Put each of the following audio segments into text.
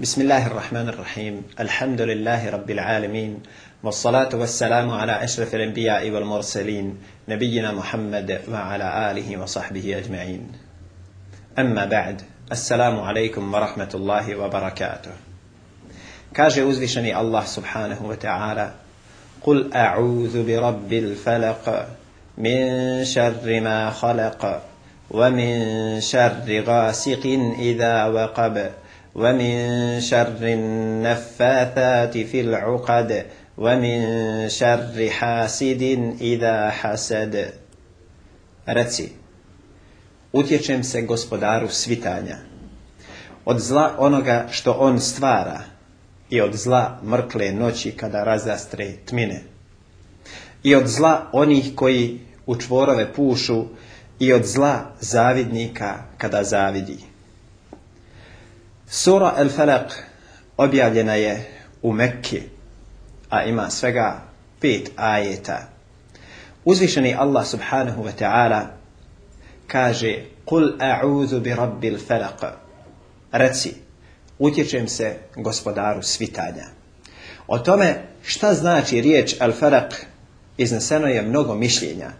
بسم الله الرحمن الرحيم الحمد لله رب العالمين والصلاة والسلام على أشرف الأنبياء والمرسلين نبينا محمد وعلى آله وصحبه أجمعين أما بعد السلام عليكم ورحمة الله وبركاته كاجي أزلشني الله سبحانه وتعالى قل أعوذ برب الفلق من شر ما خلق ومن شر غاسق إذا وقب ومن شر النفاثات في العقد ومن شر حاسد إذا حسد Reci, utječem se gospodaru svitanja, od zla onoga što on stvara i od zla mrkle noći kada razastre tmine i od zla onih koji u čvorove pušu i od zla zavidnika kada zavidi. Sura El falaq objavljena je u Mekki, a ima svega pet ajeta. Uzvišeni Allah subhanahu wa ta'ala kaže Kul a'udhu bi rabbil Reci, utječem se gospodaru svitanja. O tome šta znači riječ al falaq izneseno je mnogo mišljenja.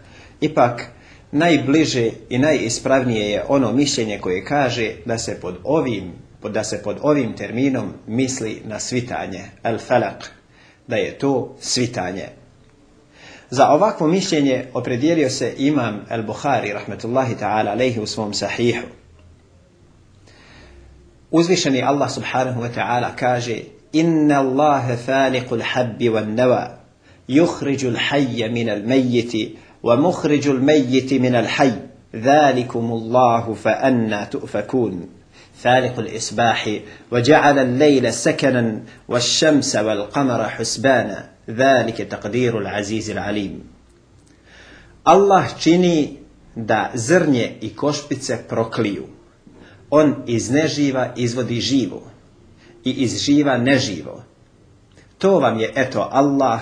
Ipak, najbliže i najispravnije je ono mišljenje koje kaže da se pod ovim da se pod ovim terminom misli na svitanje, el felak, da je to svitanje. Za ovakvo mišljenje opredijelio se imam el-Buhari, rahmetullahi ta'ala, alaihi u svom sahihu. Uzvišeni Allah subhanahu wa ta'ala kaže Inna Allahe faliqul habbi wa nava yukhriđul hajja minal mejiti wa mukhriđul mejjiti minal hajj ذلكم الله فأنا تؤفكون فالق الإصباح وجعل الليل سكنا والشمس والقمر حسبانا ذلك تقدير العزيز العليم Allah čini da zrnje i košpice prokliju. On iz neživa izvodi živo i iz živa neživo. To vam je eto Allah,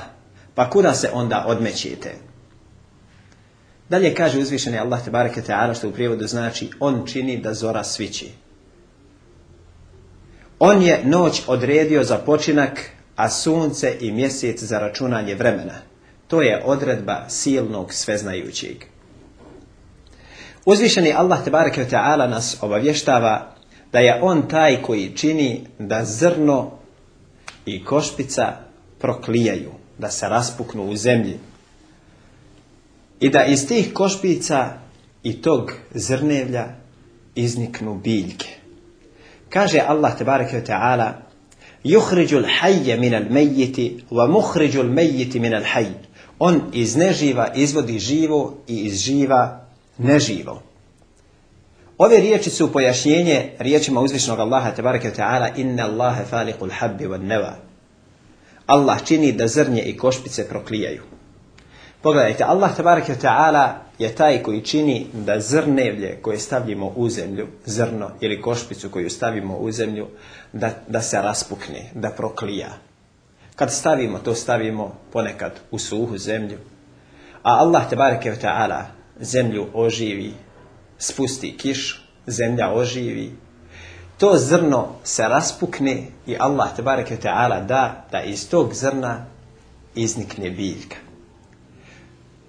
pa kuda se onda odmećete? Dalje kaže uzvišeni Allah te ta'ala što u prijevodu znači on čini da zora svići. On je noć odredio za počinak, a sunce i mjesec za računanje vremena. To je odredba silnog sveznajućeg. Uzvišeni Allah tebareke nas obavještava da je on taj koji čini da zrno i košpica proklijaju, da se raspuknu u zemlji. I da iz tih košpica i tog zrnevlja izniknu biljke. Kaže Allah te bareke taala: "Yukhrijul hayya min al-mayyit wa mukhrijul mayyit min al On iz neživa izvodi živo i iz živa neživo. Ove riječi su pojašnjenje riječima uzvišnog Allaha te taala: "Inna Allaha faliqul habbi wan nawa." Allah čini da zrnje i košpice proklijaju. Pogledajte, Allah tabaraka ta'ala je taj koji čini da zrnevlje koje stavljamo u zemlju, zrno ili košpicu koju stavimo u zemlju, da, da se raspukne, da proklija. Kad stavimo, to stavimo ponekad u suhu zemlju. A Allah tabaraka ta'ala zemlju oživi, spusti kiš, zemlja oživi. To zrno se raspukne i Allah tabaraka da da iz tog zrna iznikne biljka.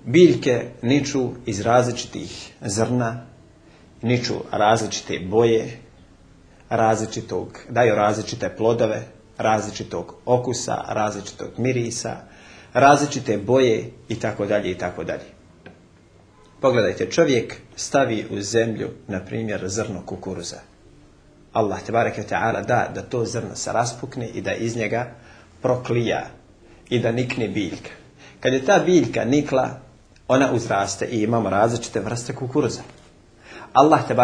Biljke niču iz različitih zrna, niču različite boje, različitog, daju različite plodove, različitog okusa, različitog mirisa, različite boje i tako dalje i tako dalje. Pogledajte, čovjek stavi u zemlju, na primjer, zrno kukuruza. Allah tebareke ta'ala da da to zrno se raspukne i da iz njega proklija i da nikne biljka. Kad je ta biljka nikla, ona uzraste i imamo različite vrste kukuruza. Allah te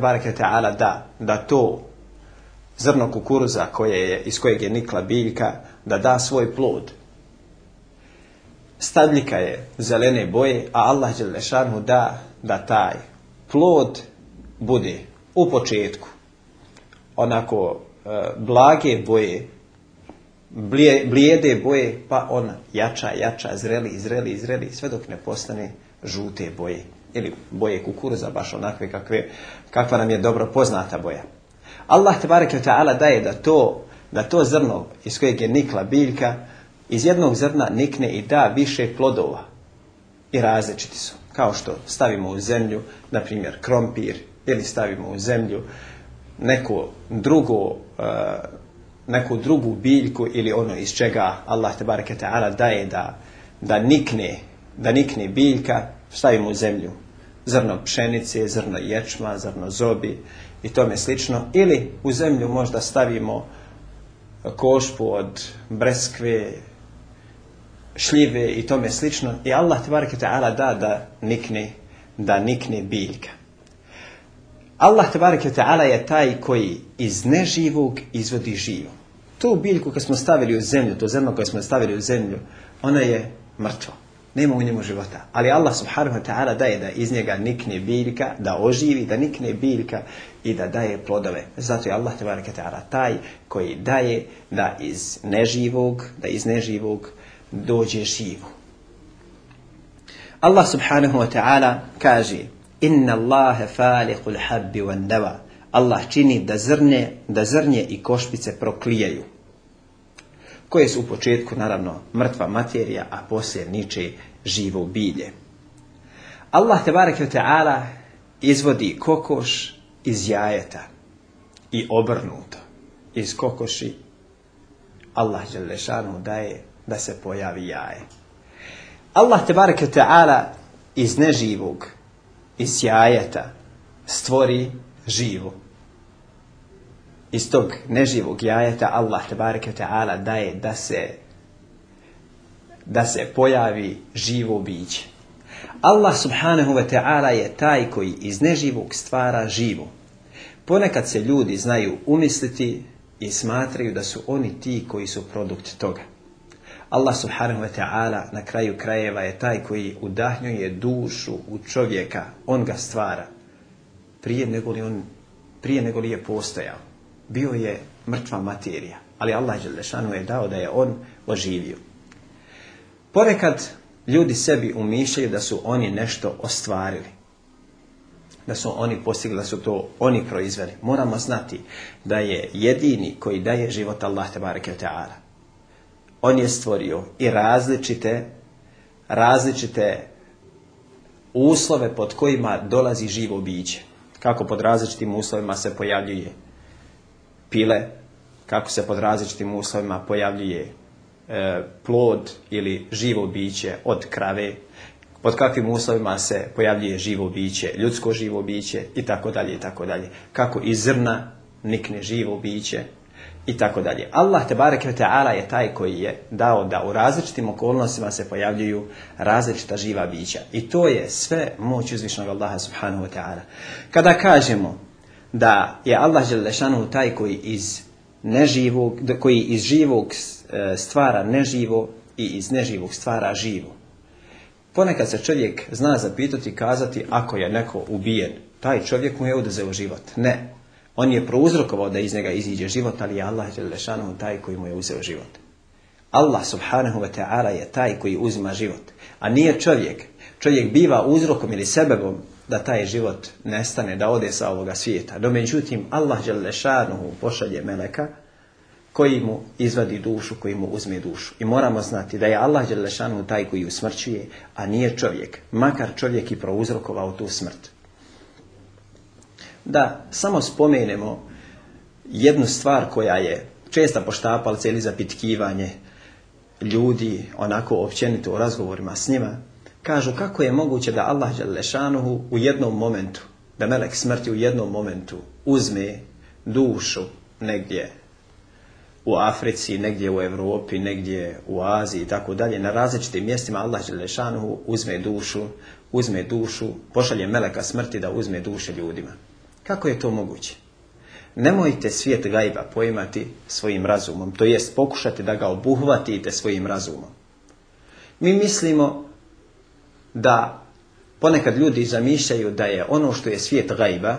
bareke ta'ala da, da to zrno kukuruza koje je, iz kojeg je nikla biljka, da da svoj plod. Stadljika je zelene boje, a Allah Đelešanu da, da taj plod bude u početku onako e, blage boje Blijede boje, pa ona jača, jača, zreli, zreli, zreli, sve dok ne postane žute boje. Ili boje kukuruza, baš onakve kakve, kakva nam je dobro poznata boja. Allah barek ta'ala daje da to, da to zrno iz kojeg je nikla biljka, iz jednog zrna nikne i da više plodova. I različiti su. Kao što stavimo u zemlju, na primjer, krompir, ili stavimo u zemlju neko drugo e, neku drugu biljku ili ono iz čega Allah te bareke ta'ala daje da, da nikne, da nikne biljka, stavimo u zemlju zrno pšenice, zrno ječma, zrno zobi i tome slično. Ili u zemlju možda stavimo košpu od breskve, šljive i tome slično. I Allah te bareke ta'ala da da nikne, da nikne biljka. Allah te ta'ala je taj koji iz neživog izvodi živo. Tu biljku koju smo stavili u zemlju, to zemlju koju smo stavili u zemlju, ona je mrtva. Nema u njemu života. Ali Allah subhanahu wa ta'ala daje da iz njega nikne biljka, da oživi, da nikne biljka i da daje plodove. Zato je Allah tabareke ta'ala taj koji daje da iz neživog, da iz neživog dođe živo. Allah subhanahu wa ta'ala kaže Inna Allahe faliqul habbi wan Allah čini da zrnje, da zrnje i košpice proklijaju. Koje su u početku, naravno, mrtva materija, a poslije niče živo bilje. Allah ta'ala izvodi kokoš iz jajeta i obrnuto. Iz kokoši Allah Đelešanu daje da se pojavi jaje. Allah ta'ala iz neživog iz sjajeta stvori živu. Iz tog neživog jajeta Allah tebareke ta'ala daje da se da se pojavi živo biće. Allah subhanahu wa ta'ala je taj koji iz neživog stvara živo. Ponekad se ljudi znaju umisliti i smatraju da su oni ti koji su produkt toga. Allah subhanahu wa ta'ala na kraju krajeva je taj koji udahnjuje dušu u čovjeka. On ga stvara. Prije nego li, on, prije nego li je postojao. Bio je mrtva materija. Ali Allah je dao da je on oživio. Ponekad ljudi sebi umišljaju da su oni nešto ostvarili. Da su oni postigli, da su to oni proizveli. Moramo znati da je jedini koji daje život Allah te ta'ala on je stvorio i različite, različite uslove pod kojima dolazi živo biće. Kako pod različitim uslovima se pojavljuje pile, kako se pod različitim uslovima pojavljuje e, plod ili živo biće od krave, pod kakvim uslovima se pojavljuje živo biće, ljudsko živo biće i tako dalje i tako dalje. Kako iz zrna nikne živo biće, i tako dalje. Allah te barek ta'ala je taj koji je dao da u različitim okolnostima se pojavljuju različita živa bića. I to je sve moć uzvišnog Allaha subhanahu wa ta'ala. Kada kažemo da je Allah Želešanu taj koji iz neživog, koji iz živog e, stvara neživo i iz neživog stvara živo. Ponekad se čovjek zna zapitati i kazati ako je neko ubijen, taj čovjek mu je oduzeo život. Ne, on je prouzrokovao da iz njega iziđe život, ali je Allah taj koji mu je uzeo život. Allah subhanahu wa ta'ala je taj koji uzima život, a nije čovjek. Čovjek biva uzrokom ili sebebom da taj život nestane, da ode sa ovoga svijeta. No međutim, Allah Đelešanu pošalje meleka koji mu izvadi dušu, koji mu uzme dušu. I moramo znati da je Allah Đelešanu taj koji usmrćuje, a nije čovjek, makar čovjek i prouzrokovao tu smrt da samo spomenemo jednu stvar koja je česta poštapala ili za pitkivanje ljudi, onako općenito u razgovorima s njima, kažu kako je moguće da Allah Đalešanuhu u jednom momentu, da melek smrti u jednom momentu uzme dušu negdje u Africi, negdje u Europi, negdje u Aziji i tako dalje, na različitim mjestima Allah Đelešanuhu uzme dušu, uzme dušu, pošalje meleka smrti da uzme duše ljudima. Kako je to moguće? Nemojte svijet gajba poimati svojim razumom, to jest pokušati da ga obuhvatite svojim razumom. Mi mislimo da ponekad ljudi zamišljaju da je ono što je svijet gajba,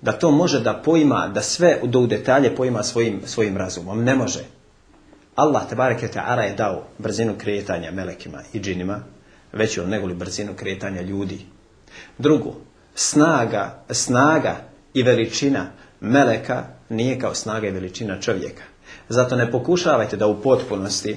da to može da poima, da sve do u detalje poima svojim, svojim razumom. Ne može. Allah tebareke Ara je dao brzinu kretanja melekima i džinima, veću negoli brzinu kretanja ljudi. Drugo, snaga, snaga i veličina meleka nije kao snaga i veličina čovjeka. Zato ne pokušavajte da u potpunosti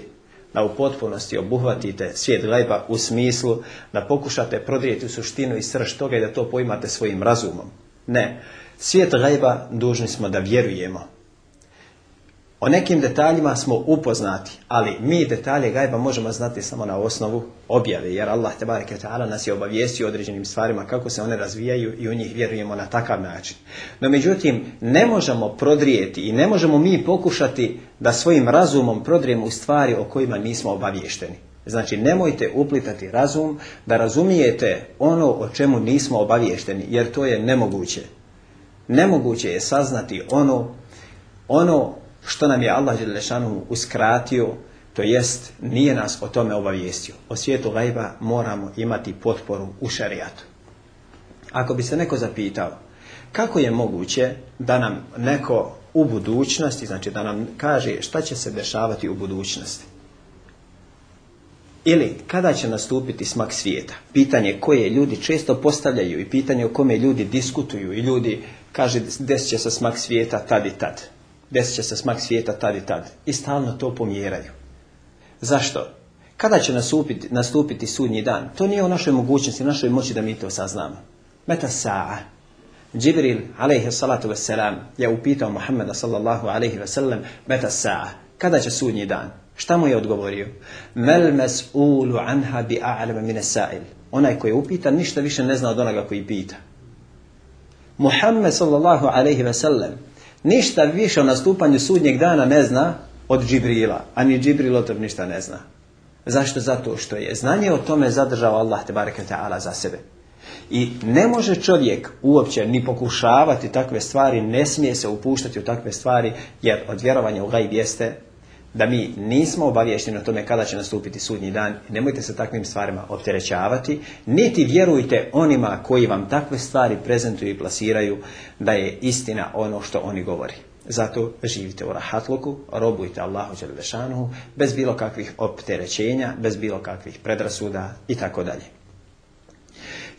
da u potpunosti obuhvatite svijet gleba u smislu da pokušate prodrijeti u suštinu i srž toga i da to poimate svojim razumom. Ne. Svijet gleba dužni smo da vjerujemo, o nekim detaljima smo upoznati, ali mi detalje gajba možemo znati samo na osnovu objave, jer Allah nas je obavijestio određenim stvarima kako se one razvijaju i u njih vjerujemo na takav način. No međutim, ne možemo prodrijeti i ne možemo mi pokušati da svojim razumom prodrijemo u stvari o kojima nismo obaviješteni. Znači, nemojte uplitati razum da razumijete ono o čemu nismo obaviješteni, jer to je nemoguće. Nemoguće je saznati ono ono što nam je Allah Đelešanu uskratio, to jest nije nas o tome obavijestio. O svijetu gajba moramo imati potporu u šarijatu. Ako bi se neko zapitao kako je moguće da nam neko u budućnosti, znači da nam kaže šta će se dešavati u budućnosti. Ili kada će nastupiti smak svijeta? Pitanje koje ljudi često postavljaju i pitanje o kome ljudi diskutuju i ljudi kaže desit će se smak svijeta tad i tad desit će se smak svijeta tad i tad. I stalno to pomjeraju. Zašto? Kada će nastupiti sudnji dan? To nije u našoj mogućnosti, u našoj moći da mi to saznamo. Meta sa'a. Džibril, alaihi salatu wasalam, je upitao Muhammeda, sallallahu alaihi wasalam, meta sa'a. Kada će sudnji dan? Šta mu je odgovorio? Mel ulu anha bi a'alama mine sa'il. Onaj koji je upitan, ništa više ne zna od onoga koji pita. Muhammed, sallallahu alaihi sellem ništa više o nastupanju sudnjeg dana ne zna od Džibrila, a ni Džibril o tom ništa ne zna. Zašto? Zato što je znanje o tome zadržao Allah te ta'ala za sebe. I ne može čovjek uopće ni pokušavati takve stvari, ne smije se upuštati u takve stvari, jer od vjerovanja u gajb jeste da mi nismo obavješteni o tome kada će nastupiti sudnji dan, nemojte se takvim stvarima opterećavati, niti vjerujte onima koji vam takve stvari prezentuju i plasiraju da je istina ono što oni govori. Zato živite u rahatluku, robujte Allahu Đelešanu, bez bilo kakvih opterećenja, bez bilo kakvih predrasuda i tako dalje.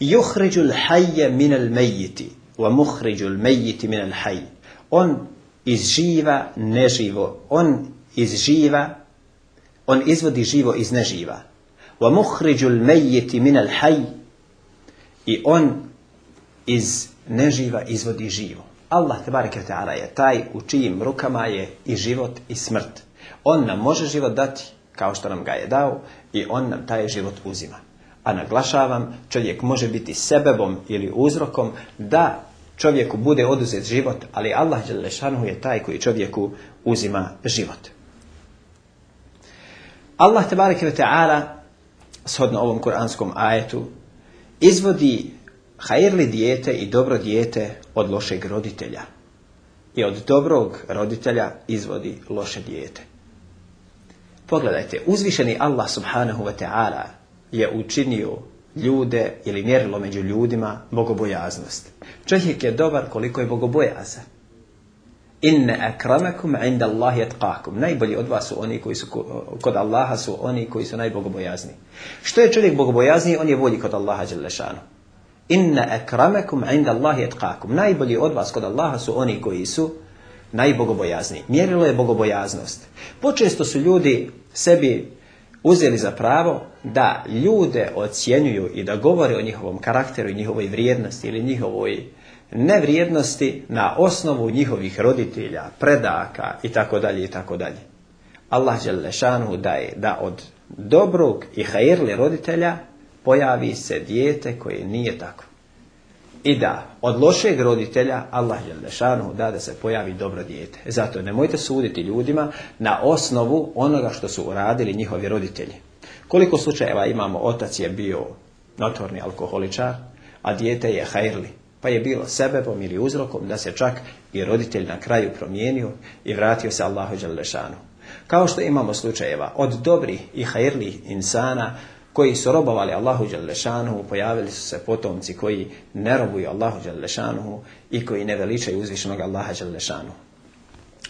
Juhređul hajje minel mejiti, wa muhređul mejiti minel haj. On izživa neživo, on iz živa, on izvodi živo iz neživa. muhriđul الْمَيِّتِ مِنَ الْحَيِّ I on iz neživa izvodi živo. Allah je taj u čijim rukama je i život i smrt. On nam može život dati kao što nam ga je dao i on nam taj život uzima. A naglašavam, čovjek može biti sebebom ili uzrokom da čovjeku bude oduzet život, ali Allah je taj koji čovjeku uzima život. Allah te ve ta'ala shodno ovom kuranskom ajetu izvodi hajirli dijete i dobro dijete od lošeg roditelja. I od dobrog roditelja izvodi loše dijete. Pogledajte, uzvišeni Allah subhanahu wa ta'ala je učinio ljude ili mjerilo među ljudima bogobojaznost. Čovjek je dobar koliko je bogobojazan. Inne akramakum inda Allahi atqakum. Najbolji od vas su oni koji su kod Allaha su oni koji su najbogobojazni. Što je čovjek bogobojazniji, on je volji kod Allaha dželle Inna akramakum inda Allahi atqakum. Najbolji od vas kod Allaha su oni koji su najbogobojazniji. Mjerilo je bogobojaznost. Počesto su ljudi sebi uzeli za pravo da ljude ocjenjuju i da govore o njihovom karakteru i njihovoj vrijednosti ili njihovoj nevrijednosti na osnovu njihovih roditelja, predaka i tako dalje i tako dalje. Allah Đelešanu daje da od dobrog i hajirli roditelja pojavi se dijete koje nije tako. I da od lošeg roditelja Allah šanu da da se pojavi dobro dijete. Zato nemojte suditi ljudima na osnovu onoga što su uradili njihovi roditelji. Koliko slučajeva imamo, otac je bio notorni alkoholičar, a dijete je hajrli pa je bilo sebebom ili uzrokom da se čak i roditelj na kraju promijenio i vratio se Allahu Đalešanu. Kao što imamo slučajeva od dobrih i hajrlih insana koji su robovali Allahu Đalešanu, pojavili su se potomci koji ne robuju Allahu Đalešanu i koji ne veličaju uzvišenog Allaha Đalešanu.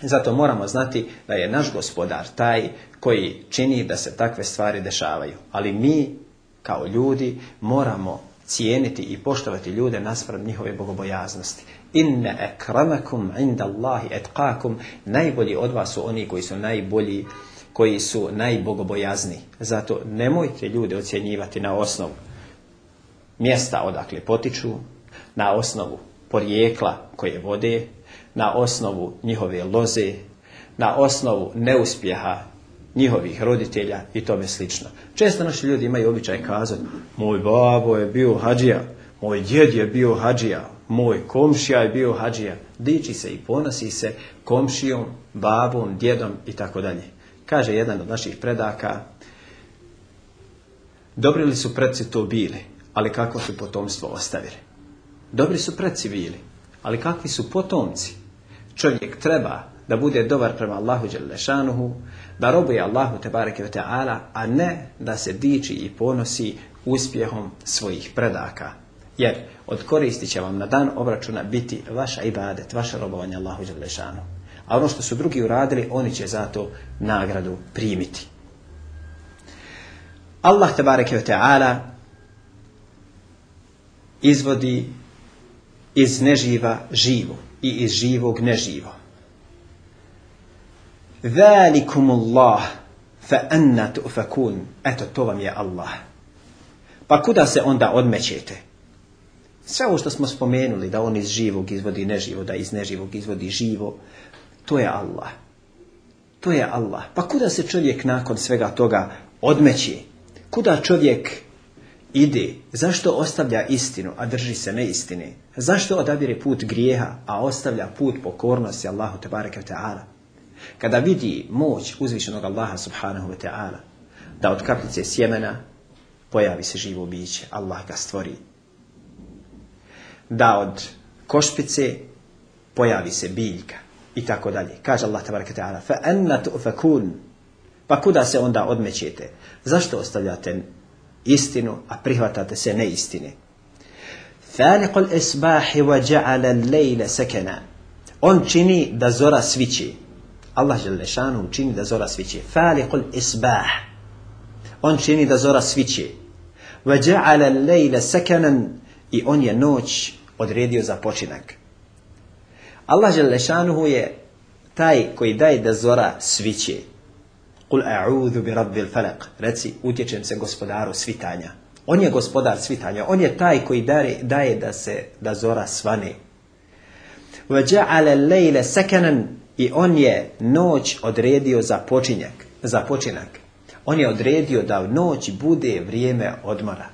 Zato moramo znati da je naš gospodar taj koji čini da se takve stvari dešavaju. Ali mi kao ljudi moramo cijeniti i poštovati ljude naspram njihove bogobojaznosti. Inne ekramakum inda Allahi etkakum, najbolji od vas su oni koji su najbolji, koji su najbogobojazni. Zato nemojte ljude ocjenjivati na osnovu mjesta odakle potiču, na osnovu porijekla koje vode, na osnovu njihove loze, na osnovu neuspjeha njihovih roditelja i tome slično. Često naši ljudi imaju običaj kazati, moj babo je bio hađija, moj djed je bio hađija, moj komšija je bio hađija. Diči se i ponosi se komšijom, babom, djedom i tako dalje. Kaže jedan od naših predaka, dobri li su predci to bili, ali kako su potomstvo ostavili. Dobri su predci bili, ali kakvi su potomci. Čovjek treba da bude dobar prema Allahu Đelešanuhu, da robuje Allahu Tebareke ve Teala, a ne da se diči i ponosi uspjehom svojih predaka. Jer od koristi će vam na dan obračuna biti vaša ibadet, vaše robovanje Allahu Đelešanu. A ono što su drugi uradili, oni će zato nagradu primiti. Allah Tebareke ve Teala izvodi iz neživa živo i iz živog neživo. Velikumullah fa anna tu'fakun. Eto, to vam je Allah. Pa kuda se onda odmećete? Sve ovo što smo spomenuli, da on iz živog izvodi neživo, da iz neživog izvodi živo, to je Allah. To je Allah. Pa kuda se čovjek nakon svega toga odmeći? Kuda čovjek ide? Zašto ostavlja istinu, a drži se neistine? Zašto odabire put grijeha, a ostavlja put pokornosti Allahu te ta'ala? Kada vidi moć uzvišenog Allaha subhanahu wa ta'ala, da od kapljice sjemena pojavi se živo biće, Allah ga stvori. Da od košpice pojavi se biljka i tako dalje. Kaže Allah tabaraka ta'ala, fa pa kuda se onda odmećete? Zašto ostavljate istinu, a prihvatate se neistine? Faliqul isbahi wa ja'ala lejle sekena. On čini da zora svići Allah Želešanu učini da zora sviće. Falikul isbah. On čini da zora sviće. Vaja'ala lejle sekanan. I on je noć odredio za počinak. Allah Želešanuhu je taj koji daje da zora sviće. Kul a'udhu bi rabbil falak. Reci, utječem se gospodaru svitanja. On je gospodar svitanja. On je taj koji daje, da se da zora svane. Vaja'ala lejle sekanan i on je noć odredio za, počinjak, za počinak. On je odredio da noć bude vrijeme odmora.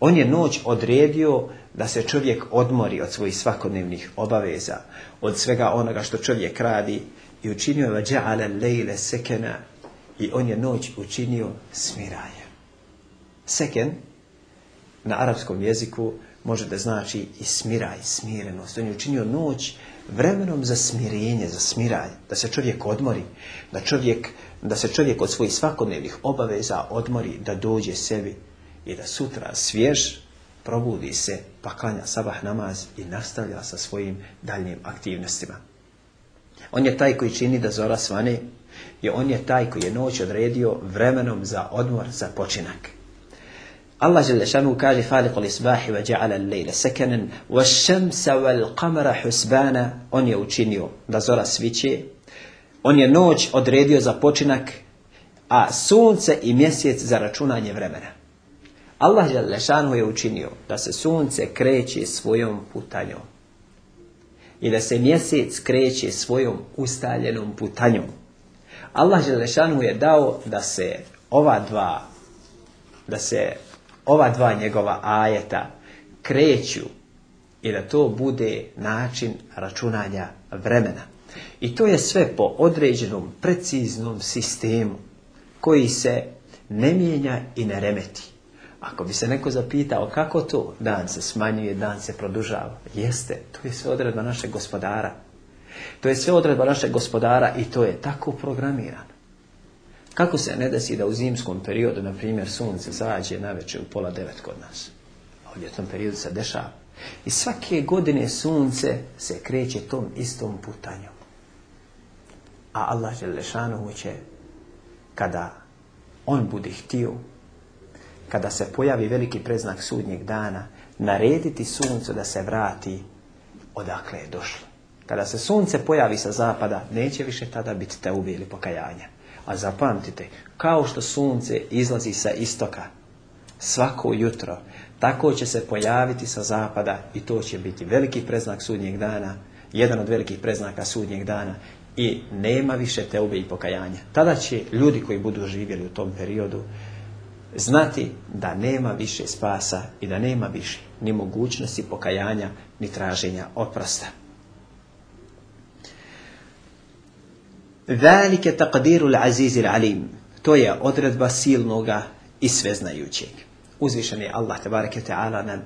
On je noć odredio da se čovjek odmori od svojih svakodnevnih obaveza, od svega onoga što čovjek radi i učinio je vađa'ala lejle sekena i on je noć učinio smirajem. Seken na arapskom jeziku može da znači i smiraj, smirenost. On je učinio noć vremenom za smirenje, za smiranje, da se čovjek odmori, da, čovjek, da se čovjek od svojih svakodnevnih obaveza odmori, da dođe sebi i da sutra svjež probudi se, pa klanja sabah namaz i nastavlja sa svojim daljim aktivnostima. On je taj koji čini da zora svane, i on je taj koji je noć odredio vremenom za odmor, za počinak. Allah Želešanu kaže Faliq al-isbahi wa al wal qamara husbana On je učinio da zora sviće On je noć odredio za počinak A sunce i mjesec za računanje vremena Allah Želešanu je učinio da se sunce kreće svojom putanjom i da se mjesec kreće svojom ustaljenom putanjom. Allah Želešanu je dao da se ova dva, da se ova dva njegova ajeta kreću i da to bude način računanja vremena. I to je sve po određenom preciznom sistemu koji se ne mijenja i ne remeti. Ako bi se neko zapitao kako to dan se smanjuje, dan se produžava, jeste, to je sve odredba našeg gospodara. To je sve odredba našeg gospodara i to je tako programirano. Kako se ne desi da u zimskom periodu, na primjer, sunce zađe na večer u pola devet kod nas? A u ljetnom periodu se dešava. I svake godine sunce se kreće tom istom putanju. A Allah lešanu će, kada on bude htio, kada se pojavi veliki preznak sudnjeg dana, narediti suncu da se vrati odakle je došlo. Kada se sunce pojavi sa zapada, neće više tada biti te ili pokajanja. A zapamtite, kao što sunce izlazi sa istoka svako jutro, tako će se pojaviti sa zapada i to će biti veliki preznak sudnjeg dana, jedan od velikih preznaka sudnjeg dana i nema više teube i pokajanja. Tada će ljudi koji budu živjeli u tom periodu znati da nema više spasa i da nema više ni mogućnosti pokajanja ni traženja oprosta. Velike takdirul azizil alim. To je odredba silnoga i sveznajućeg. Uzvišen je Allah tabaraka ta'ala nam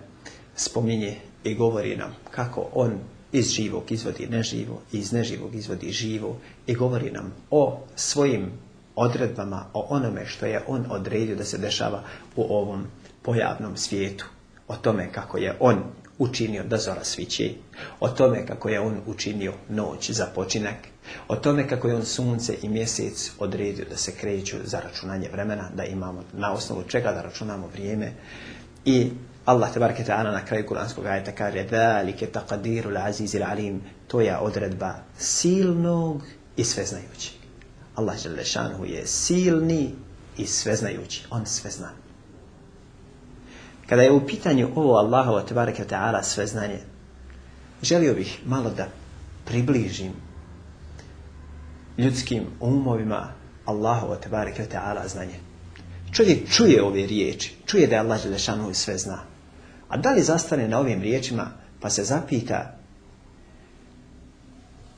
spominje i govori nam kako on iz živog izvodi neživo, iz neživog izvodi živo i govori nam o svojim odredbama, o onome što je on odredio da se dešava u ovom pojavnom svijetu. O tome kako je on učinio da zora svići, o tome kako je on učinio noć za počinak, o tome kako je on sunce i mjesec odredio da se kreću za računanje vremena, da imamo na osnovu čega da računamo vrijeme. I Allah te ta'ala na kraju kuranskog ajta kaže To je odredba silnog i sveznajućeg. Allah je silni i sveznajući. On sve zna. Kada je u pitanju ovo Allahovo tebareke ta'ala sveznanje, želio bih malo da približim ljudskim umovima Allahovo tebareke ta'ala znanje. Čovjek čuje ove riječi, čuje da je Allah i sve zna. A da li zastane na ovim riječima pa se zapita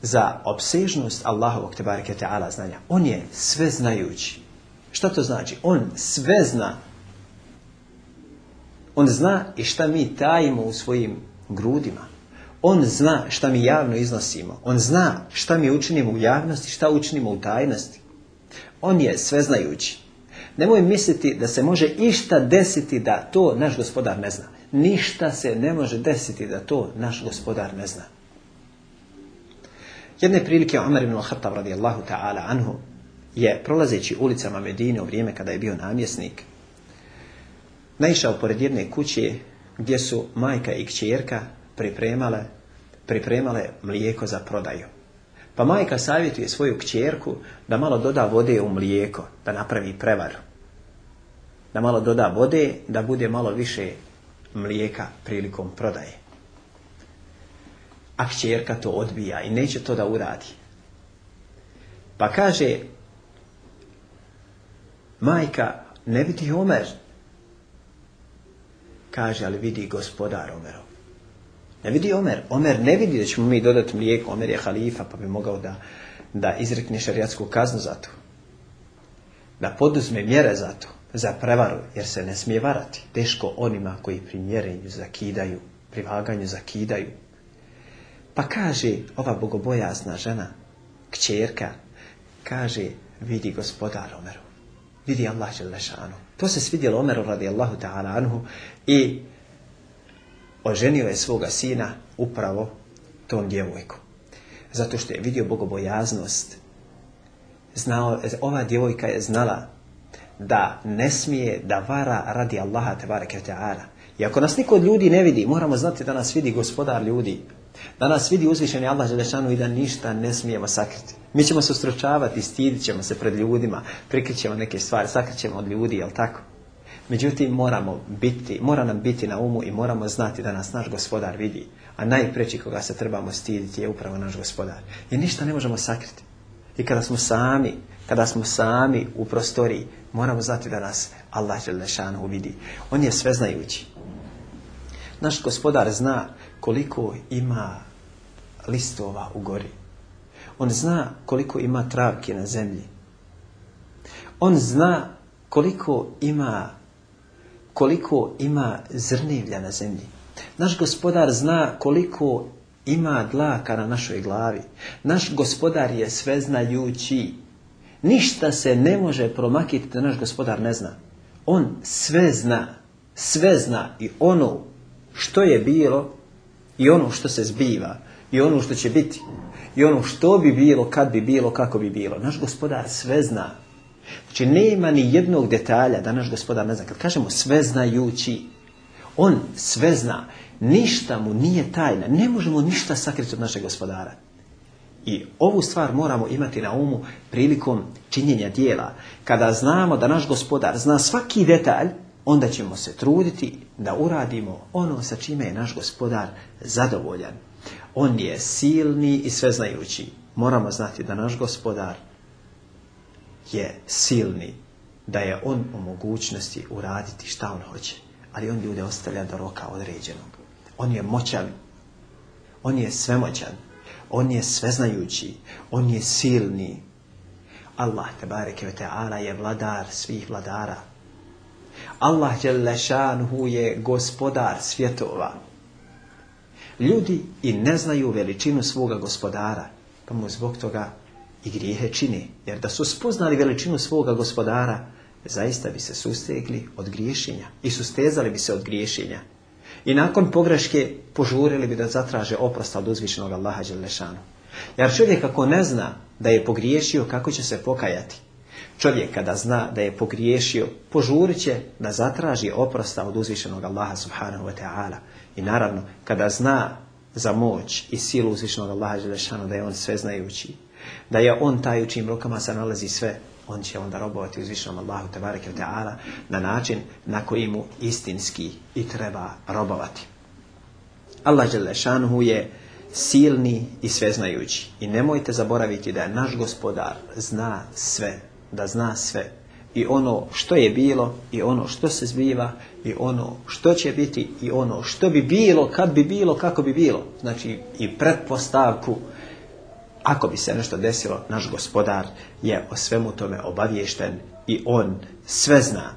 za obsežnost Allahovog te ta'ala znanja. On je sve znajući. Šta to znači? On sve zna. On zna i šta mi tajimo u svojim grudima. On zna šta mi javno iznosimo. On zna šta mi učinimo u javnosti, šta učinimo u tajnosti. On je sveznajući. Nemoj misliti da se može išta desiti da to naš gospodar ne zna. Ništa se ne može desiti da to naš gospodar ne zna. Jedne prilike Omer ibn Khattab radijallahu ta'ala anhu je prolazeći ulicama Medine u vrijeme kada je bio namjesnik naišao pored jedne kuće gdje su majka i kćerka pripremale, pripremale mlijeko za prodaju. Pa majka savjetuje svoju kćerku da malo doda vode u mlijeko, da napravi prevar. Da malo doda vode, da bude malo više mlijeka prilikom prodaje. A kćerka to odbija i neće to da uradi. Pa kaže, majka, ne vidi Omer. Kaže, ali vidi gospodar Omerov. Ne vidi Omer. Omer ne vidi da ćemo mi dodati mlijeko. Omer je halifa pa bi mogao da, da izrekne šariatsku kaznu za to. Da poduzme mjere za to. Za prevaru. Jer se ne smije varati. Teško onima koji pri mjerenju zakidaju. Pri vaganju zakidaju. Pa kaže ova bogobojasna žena. Kćerka. Kaže vidi gospodar Omeru. Vidi Allah lešanu To se svidjelo Omeru radi Allahu ta'ala anhu. I ženio je svoga sina upravo tom djevojku. Zato što je vidio bogobojaznost. Znao, ova djevojka je znala da ne smije da vara radi Allaha te ta'ala. I ako nas niko od ljudi ne vidi, moramo znati da nas vidi gospodar ljudi. Da nas vidi uzvišeni Allah Želešanu i da ništa ne smijemo sakriti. Mi ćemo se ustročavati, stidit ćemo se pred ljudima, prikrićemo neke stvari, sakrićemo od ljudi, jel tako? Međutim, moramo biti, mora nam biti na umu i moramo znati da nas naš gospodar vidi. A najpreći koga se trebamo stiditi je upravo naš gospodar. Jer ništa ne možemo sakriti. I kada smo sami, kada smo sami u prostoriji, moramo znati da nas Allah Đelešanu vidi. On je sveznajući. Naš gospodar zna koliko ima listova u gori. On zna koliko ima travke na zemlji. On zna koliko ima koliko ima zrnivlja na zemlji. Naš gospodar zna koliko ima dlaka na našoj glavi. Naš gospodar je sveznajući. Ništa se ne može promakiti da naš gospodar ne zna. On sve zna. Sve zna i ono što je bilo i ono što se zbiva i ono što će biti i ono što bi bilo, kad bi bilo, kako bi bilo. Naš gospodar sve zna. Znači, nema ni jednog detalja da naš gospodar ne zna. Kad kažemo sveznajući, on sve zna. Ništa mu nije tajna. Ne možemo ništa sakriti od našeg gospodara. I ovu stvar moramo imati na umu prilikom činjenja dijela. Kada znamo da naš gospodar zna svaki detalj, onda ćemo se truditi da uradimo ono sa čime je naš gospodar zadovoljan. On je silni i sveznajući. Moramo znati da naš gospodar je silni da je on u mogućnosti uraditi šta on hoće, ali on ljude ostavlja do roka određenog. On je moćan, on je svemoćan, on je sveznajući, on je silni. Allah tebareke ve ta'ala je vladar svih vladara. Allah Đelešanhu je gospodar svjetova. Ljudi i ne znaju veličinu svoga gospodara, pa mu zbog toga i grijehe čini. Jer da su spoznali veličinu svoga gospodara, zaista bi se sustegli od griješenja i sustezali bi se od griješenja. I nakon pogreške požurili bi da zatraže oprosta od uzvišenog Allaha Đelešanu. Jer čovjek ako ne zna da je pogriješio, kako će se pokajati? Čovjek kada zna da je pogriješio, požurit će da zatraži oprosta od uzvišenog Allaha subhanahu wa ta'ala. I naravno, kada zna za moć i silu uzvišenog Allaha Đelešanu, da je on sveznajući, da je on taj u čim rukama se nalazi sve, on će onda robovati uzvišenom Allahu tebareke Teala na način na koji mu istinski i treba robovati. Allah šanhu je silni i sveznajući. I nemojte zaboraviti da je naš gospodar zna sve, da zna sve. I ono što je bilo, i ono što se zbiva, i ono što će biti, i ono što bi bilo, kad bi bilo, kako bi bilo. Znači i pretpostavku ako bi se nešto desilo, naš gospodar je o svemu tome obaviješten i on sve zna.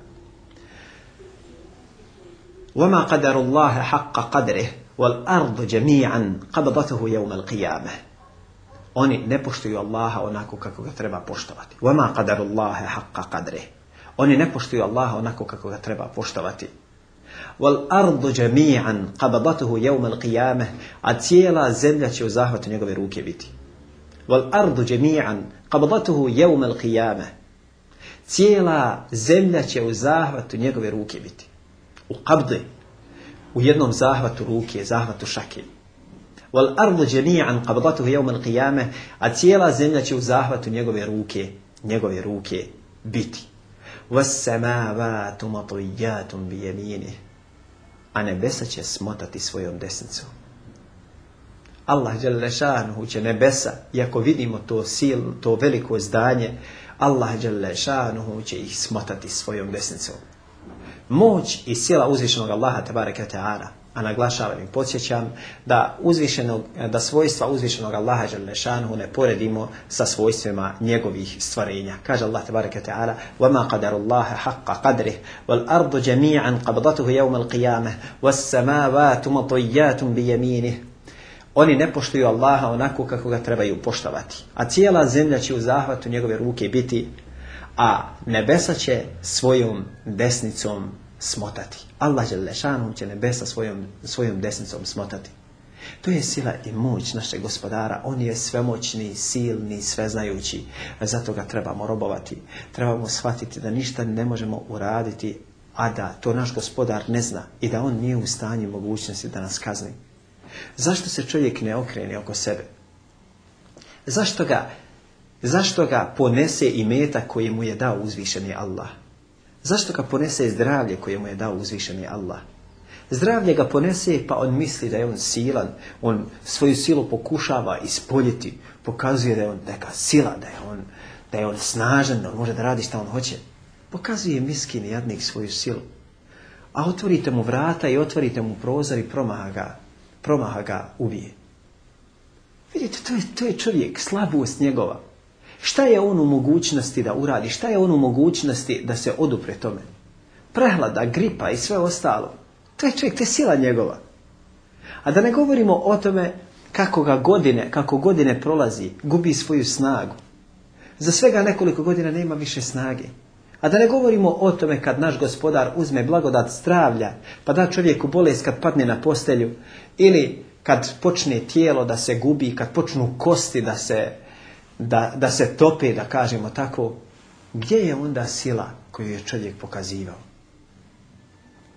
وَمَا قَدَرُ اللَّهَ حَقَّ قَدْرِهِ وَالْأَرْضُ جَمِيعًا قَبَضَتُهُ يَوْمَ الْقِيَامَةِ Oni ne poštuju Allaha onako kako ga treba poštovati. وَمَا قَدَرُ اللَّهَ حَقَّ قَدْرِهِ Oni ne poštuju Allaha onako kako ga treba poštovati. وَالْأَرْضُ جَمِيعًا قَبَضَتُهُ يَوْمَ الْقِيَامَةِ A cijela zemlja će u zahvatu njegove ruke biti. والأرض جميعا قبضته يوم القيامة تيلا زملة تيو زاهوة نيغوي روكي بيتي وقبض ويدنم زاهوة روكي زاهوة شكي والأرض جميعا قبضته يوم القيامة أتيلا زملة تيو زاهوة نيغوي روكي نيغوي روكي بيتي والسماوات مطويات بيمينه أنا بس تيسمتتي سويون دسنسو Allah Đelešanuhu će nebesa, iako vidimo to sil, to veliko zdanje, Allah Đelešanuhu će ih smotati svojom desnicom. Moć i sila uzvišenog Allaha Tebareka a naglašavam i podsjećam da, uzvišenog, da svojstva uzvišenog Allaha Đelešanuhu ne poredimo sa svojstvima njegovih stvarenja. Kaže Allah Tebareka Teara وَمَا قَدَرُ اللَّهَ حَقَّ قَدْرِهِ وَالْأَرْضُ جَمِيعًا قَبْضَتُهُ يَوْمَ الْقِيَامَةِ وَالسَّمَاوَاتُ bi بِيَمِينِهِ oni ne poštuju Allaha onako kako ga trebaju poštovati. A cijela zemlja će u zahvatu njegove ruke biti, a nebesa će svojom desnicom smotati. Allah će nebesa svojom, svojom desnicom smotati. To je sila i moć našeg gospodara. On je svemoćni, silni, sveznajući. Zato ga trebamo robovati. Trebamo shvatiti da ništa ne možemo uraditi, a da to naš gospodar ne zna i da on nije u stanju mogućnosti da nas kazni. Zašto se čovjek ne okrene oko sebe? Zašto ga, zašto ga ponese i meta koje mu je dao uzvišeni Allah? Zašto ga ponese zdravlje koje mu je dao uzvišeni Allah? Zdravlje ga ponese pa on misli da je on silan, on svoju silu pokušava ispoljiti, pokazuje da je on neka sila, da je on, da je on snažan, da on može da radi šta on hoće. Pokazuje miskin jadnik svoju silu. A otvorite mu vrata i otvorite mu prozor i promaha ga promaha ga uvije. Vidite, to je, to je čovjek, slabost njegova. Šta je on u mogućnosti da uradi? Šta je on u mogućnosti da se odupre tome? Prehlada, gripa i sve ostalo. To je čovjek, to je sila njegova. A da ne govorimo o tome kako ga godine, kako godine prolazi, gubi svoju snagu. Za svega nekoliko godina nema više snage. A da ne govorimo o tome kad naš gospodar uzme blagodat stravlja, pa da čovjeku bolest kad padne na postelju, ili kad počne tijelo da se gubi, kad počnu kosti da se, da, da se tope, da kažemo tako, gdje je onda sila koju je čovjek pokazivao?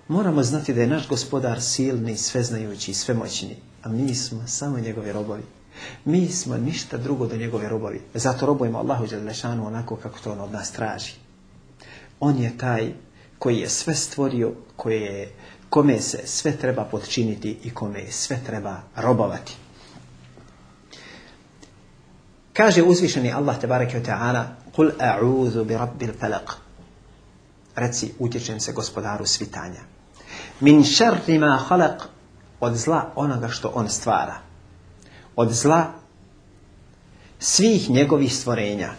Moramo znati da je naš gospodar silni, sveznajući i svemoćni, a mi smo samo njegovi robovi. Mi smo ništa drugo do njegove robovi. Zato robujemo Allahu Đelešanu onako kako to on od nas traži. On je taj koji je sve stvorio, koje kome se sve treba podčiniti i kome sve treba robovati. Kaže uzvišeni Allah tebareke ta'ala Kul a'udhu bi rabbil Reci, utječem se gospodaru svitanja. Min šarri ma Od zla onoga što on stvara. Od zla svih njegovih stvorenja.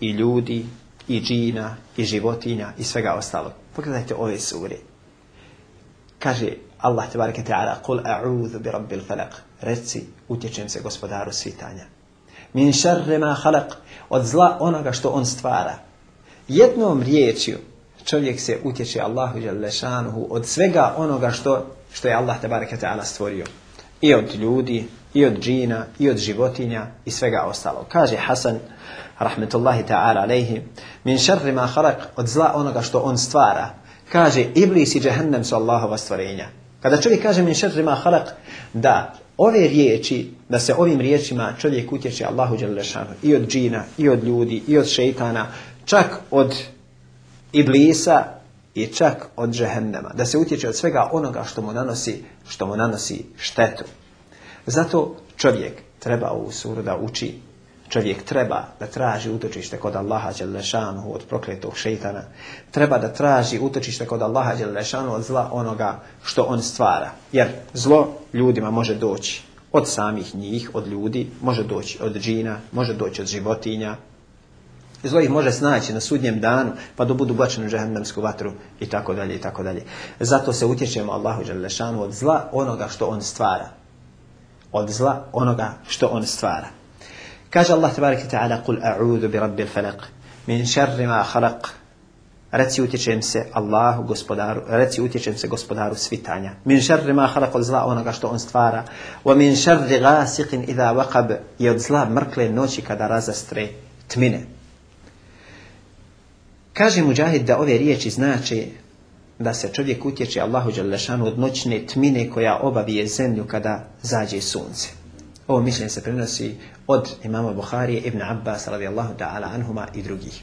I ljudi, i džina, i životinja, i svega ostalog. Pogledajte ove suri. Kaže Allah tebareke ta'ala Kul أَعُوذُ Reci, utječem se gospodaru svitanja. Min شَرِّ halak. Od zla onoga što on stvara. Jednom riječju čovjek se utječe Allahu od svega onoga što, što je Allah tebareke ta'ala stvorio. I od ljudi, i od džina, i od životinja, i svega ostalog. Kaže Hasan rahmetullahi ta'ala alejhi, min sharri ma khalaq od zla onoga što on stvara, kaže Iblis i džehennem su Allahova stvarenja. Kada čovjek kaže min sharri ma da ove riječi, da se ovim riječima čovjek utječe Allahu šanu i od džina, i od ljudi, i od šejtana čak od Iblisa i čak od džehennema. Da se utječe od svega onoga što mu nanosi, što mu nanosi štetu. Zato čovjek treba ovu suru da uči čovjek treba da traži utočište kod Allaha Đelešanu od prokletog šeitana, treba da traži utočište kod Allaha Đelešanu od zla onoga što on stvara. Jer zlo ljudima može doći od samih njih, od ljudi, može doći od džina, može doći od životinja. Zlo ih može snaći na sudnjem danu, pa da budu bačeni u žehendamsku vatru i tako dalje i tako dalje. Zato se utječemo Allahu Đelešanu od zla onoga što on stvara. Od zla onoga što on stvara. كاش الله تبارك وتعالى قل أعوذ برب الفلق من شر ما خلق رتي وتشمس الله غسبدار رتي وتشمس غسبدار سفيتانيا من شر ما خلق الزلاء ونقشت أنستفارا ومن شر غاسق إذا وقب يدزلا مركل نوشي كدراز استري تمنى كاجي مجاهد دا أوه ريكي زناتي da se čovjek utječe Allahu Đalešanu od noćne tmine koja obavije zemlju kada zađe sunce. Ovo mišljenje se prenosi od imama Buharije, Ibn Abbas, radijallahu ta'ala anhuma i drugih.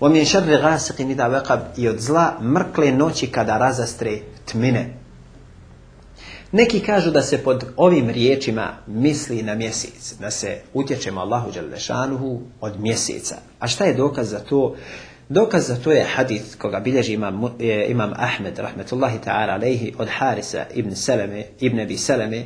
وَمِنْ شَرِّ i da وَقَبْ I od zla mrkle noći kada razastre tmine. Neki kažu da se pod ovim riječima misli na mjesec, da se utječemo Allahu Đalešanuhu od mjeseca. A šta je dokaz za to? Dokaz za to je hadith koga bilježi imam, e, Ahmed, rahmetullahi ta'ala od Harisa ibn Seleme, ibn Abi Seleme,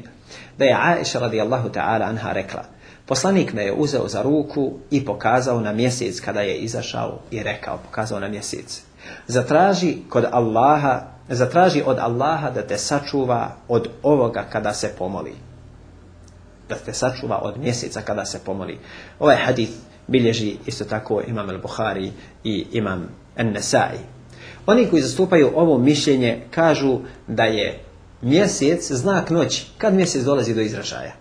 da je Aisha radijallahu ta'ala anha rekla Poslanik me je uzeo za ruku i pokazao na mjesec kada je izašao i rekao, pokazao na mjesec. Zatraži, kod Allaha, zatraži od Allaha da te sačuva od ovoga kada se pomoli. Da te sačuva od mjeseca kada se pomoli. Ovaj hadith bilježi isto tako imam al-Bukhari i imam an-Nasai. Oni koji zastupaju ovo mišljenje kažu da je mjesec znak noći. Kad mjesec dolazi do izražaja?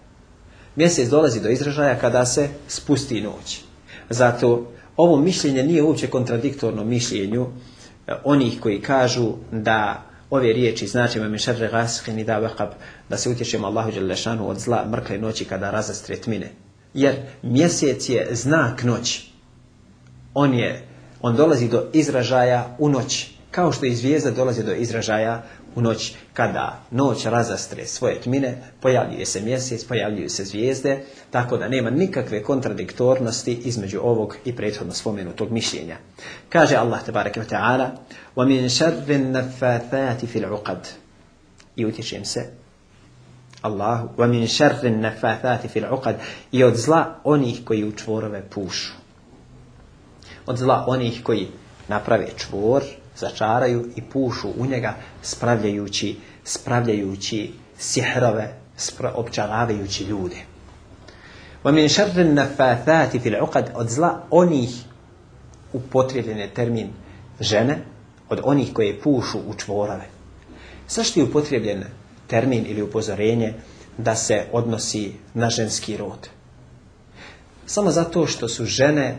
Mjesec dolazi do izražaja kada se spusti noć. Zato ovo mišljenje nije uopće kontradiktorno mišljenju e, onih koji kažu da ove riječi znači da da se utječemo Allahu Đelešanu od zla mrkle noći kada razastre tmine. Jer mjesec je znak noći. On je, on dolazi do izražaja u noći. Kao što i zvijezda dolazi do izražaja u noć kada noć razastre svoje tmine, pojavljuje se mjesec, pojavljuju se zvijezde, tako da nema nikakve kontradiktornosti između ovog i prethodno spomenutog mišljenja. Kaže Allah te wa ta'ala وَمِنْ I utječem se Allahu وَمِنْ I od zla onih koji u čvorove pušu. Od zla onih koji naprave čvor, začaraju i pušu u njega spravljajući, spravljajući sihrove, spra, ljude. min šarri nafathati fil uqad Od zla onih upotrebljen termin žene, od onih koje pušu u čvorave. Zašto je upotrebljen termin ili upozorenje da se odnosi na ženski rod? Samo zato što su žene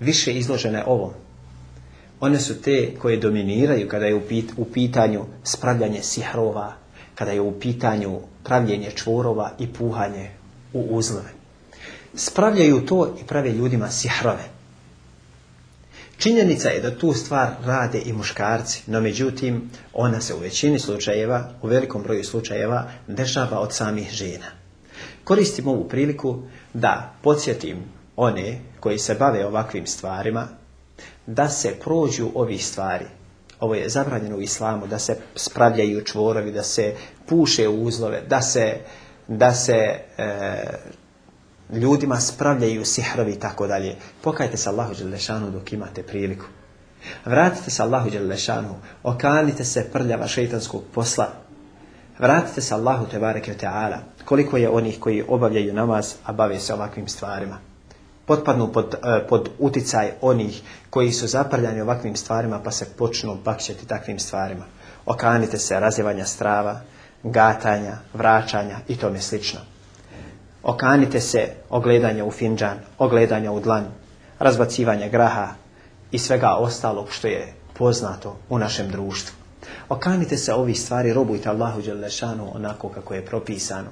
više izložene ovom. One su te koje dominiraju kada je u pitanju spravljanje sihrova, kada je u pitanju pravljenje čvorova i puhanje u uzlove. Spravljaju to i prave ljudima sihrove. Činjenica je da tu stvar rade i muškarci, no međutim ona se u većini slučajeva, u velikom broju slučajeva, dešava od samih žena. Koristim ovu priliku da podsjetim one koji se bave ovakvim stvarima da se prođu ovih stvari. Ovo je zabranjeno u islamu, da se spravljaju čvorovi, da se puše uzlove, da se, da se e, ljudima spravljaju sihrovi i tako dalje. Pokajte se Allahu Đelešanu dok imate priliku. Vratite se Allahu Đelešanu, okanite se prljava šeitanskog posla. Vratite se Allahu Tebareke Teala, koliko je onih koji obavljaju namaz, a bave se ovakvim stvarima potpadnu pod, e, pod uticaj onih koji su zaprljani ovakvim stvarima pa se počnu bakćeti takvim stvarima. Okanite se razljevanja strava, gatanja, vraćanja i tome slično. Okanite se ogledanja u finđan, ogledanja u dlan, razbacivanja graha i svega ostalog što je poznato u našem društvu. Okanite se ovih stvari, robujte Allahu Đelešanu onako kako je propisano.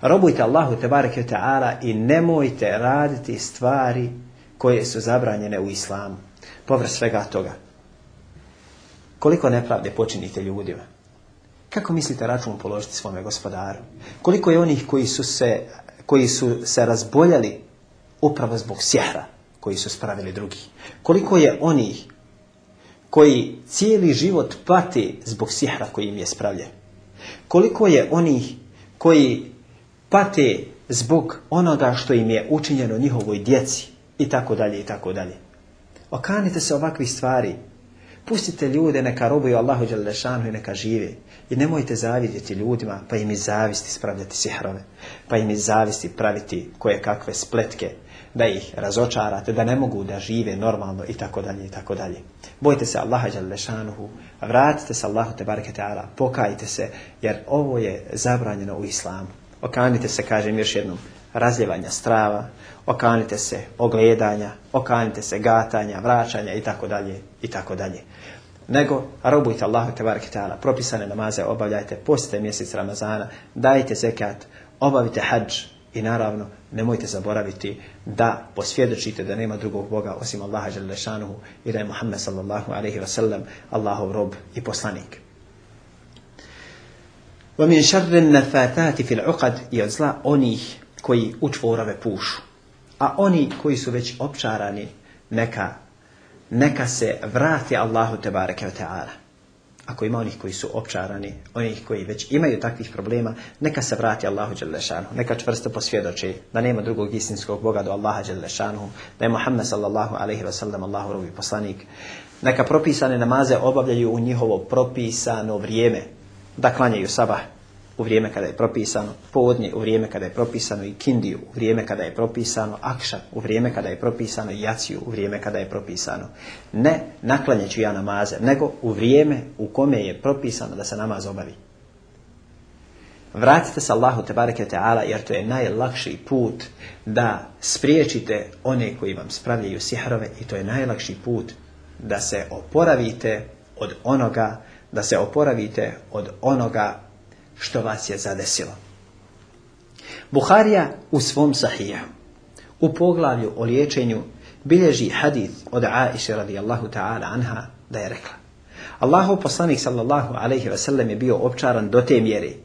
Robujte Allahu tebareke ta'ala i nemojte raditi stvari koje su zabranjene u islamu. Povr svega toga. Koliko nepravde počinite ljudima? Kako mislite račun položiti svome gospodaru? Koliko je onih koji su se, koji su se razboljali upravo zbog sjehra koji su spravili drugi? Koliko je onih koji cijeli život pati zbog sihra koji im je spravljen? Koliko je onih koji pate zbog onoga što im je učinjeno njihovoj djeci i tako dalje i tako dalje. Okanite se ovakvih stvari. Pustite ljude neka robuju Allahu Đalešanu i neka žive. I nemojte zavidjeti ljudima pa im iz zavisti spravljati sihrove. Pa im iz zavisti praviti koje kakve spletke da ih razočarate, da ne mogu da žive normalno i tako dalje i tako dalje. Bojte se Allaha Đalešanuhu, vratite se Allahu te Teala, pokajite se jer ovo je zabranjeno u islamu. Okanite se, kažem još jednom, razljevanja strava, okanite se ogledanja, okanite se gatanja, vraćanja i tako dalje i tako dalje. Nego robujte Allahu Teala, propisane namaze obavljajte, postite mjesec Ramazana, dajte zekat, obavite hadž i naravno nemojte zaboraviti da posvjedočite da nema drugog Boga osim Allaha i da je Muhammed sallallahu alaihi wasallam Allahov rob i poslanik. وَمِنْ شَرِّ النَّفَاتَاتِ فِي الْعُقَدِ i od zla onih koji u čvorove pušu. A oni koji su već opčarani, neka, neka se vrati Allahu tebareke ve ta'ala. Ako ima onih koji su opčarani, onih koji već imaju takvih problema, neka se vrati Allahu Đelešanu, neka čvrsto posvjedoči da nema drugog istinskog Boga do Allaha Đelešanu, da je Muhammed sallallahu alaihi wa sallam Allahu rovi poslanik, neka propisane namaze obavljaju u njihovo propisano vrijeme, da klanjaju sabah u vrijeme kada je propisano, podnje u vrijeme kada je propisano i kindiju u vrijeme kada je propisano, akša u vrijeme kada je propisano i jaciju u vrijeme kada je propisano. Ne ću ja namaze, nego u vrijeme u kome je propisano da se namaz obavi. Vratite se Allahu te bareke ta'ala jer to je najlakši put da spriječite one koji vam spravljaju sihrove i to je najlakši put da se oporavite od onoga da se oporavite od onoga što vas je zadesilo. Buharija u svom sahiju, u poglavlju o liječenju, bilježi hadith od Aisha radijallahu ta'ala anha da je rekla. Allahu poslanik sallallahu alaihi wasallam je bio opčaran do te mjeri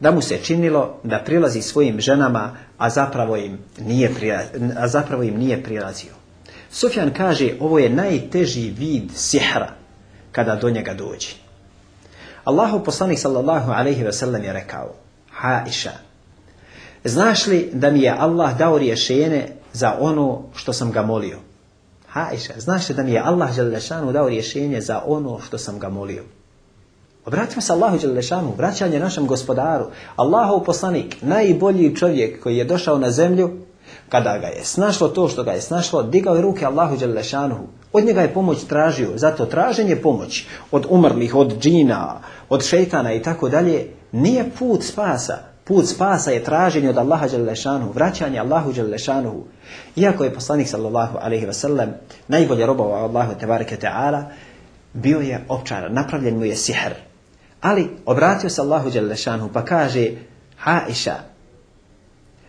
da mu se činilo da prilazi svojim ženama, a zapravo im nije, a zapravo im nije prilazio. Sufjan kaže ovo je najteži vid sihra kada do njega dođe. Allahu poslanik sallallahu alaihi ve sellem je rekao, Haiša, znaš li da mi je Allah dao rješenje za ono što sam ga molio? Haiša, znaš li da mi je Allah Đelešanu dao rješenje za ono što sam ga molio? Obratimo se Allahu Đelešanu, vraćanje našem gospodaru. Allahu poslanik, najbolji čovjek koji je došao na zemlju, kada ga je snašlo to što ga je snašlo, digao je ruke Allahu Đelešanuhu. Od njega je pomoć tražio, zato traženje pomoći od umrlih, od džina, od šeitana i tako dalje, nije put spasa. Put spasa je traženje od Allaha Đelešanuhu, vraćanje Allahu Đelešanuhu. Iako je poslanik sallallahu alaihi wasallam najbolje robova Allahu tebareke Teala, bio je opčaran, napravljen mu je sihr. Ali obratio se Allahu Đelešanuhu pa kaže, Haiša,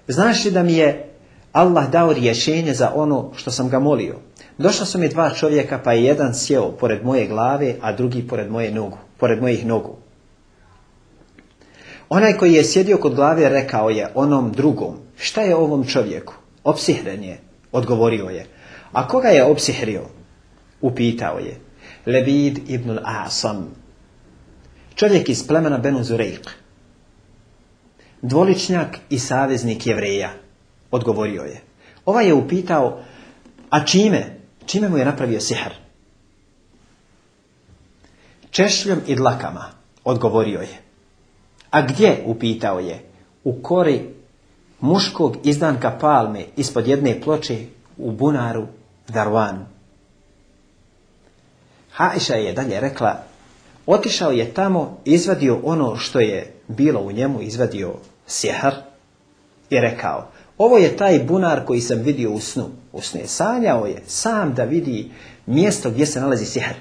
znaš li da mi je Allah dao rješenje za ono što sam ga molio. Došla su mi dva čovjeka pa je jedan sjeo pored moje glave, a drugi pored moje nogu, pored mojih nogu. Onaj koji je sjedio kod glave rekao je onom drugom, šta je ovom čovjeku? Opsihren je, odgovorio je. A koga je opsihrio? Upitao je. Lebid ibn al-Asam. Čovjek iz plemena Benuzurejk. Dvoličnjak i saveznik jevreja. Odgovorio je. Ovaj je upitao, a čime? Čime mu je napravio sihr? Češljom i dlakama, odgovorio je. A gdje, upitao je, u kori muškog izdanka palme ispod jedne ploče u bunaru Darwan. Haiša je dalje rekla, otišao je tamo, izvadio ono što je bilo u njemu, izvadio sihr i rekao, ovo je taj bunar koji sam vidio u snu. U snu sanjao je sam da vidi mjesto gdje se nalazi sihr.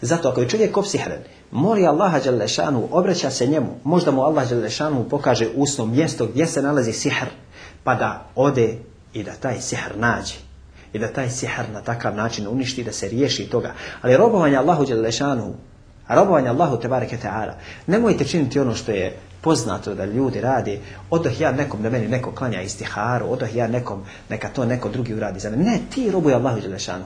Zato ako je čovjek opsihren, moli Allaha Đalešanu, obraća se njemu, možda mu Allah Đalešanu pokaže usno mjesto gdje se nalazi sihr, pa da ode i da taj sihr nađe. I da taj sihr na takav način uništi, da se riješi toga. Ali robovanje Allahu Đalešanu, robovanje Allahu Tebareke Teala, nemojte činiti ono što je Poznato da ljudi radi, odoh ja nekom da meni neko klanja istiharu, odoh ja nekom, neka to neko drugi uradi za mene. Ne, ti robuj Allahu Đelešanu.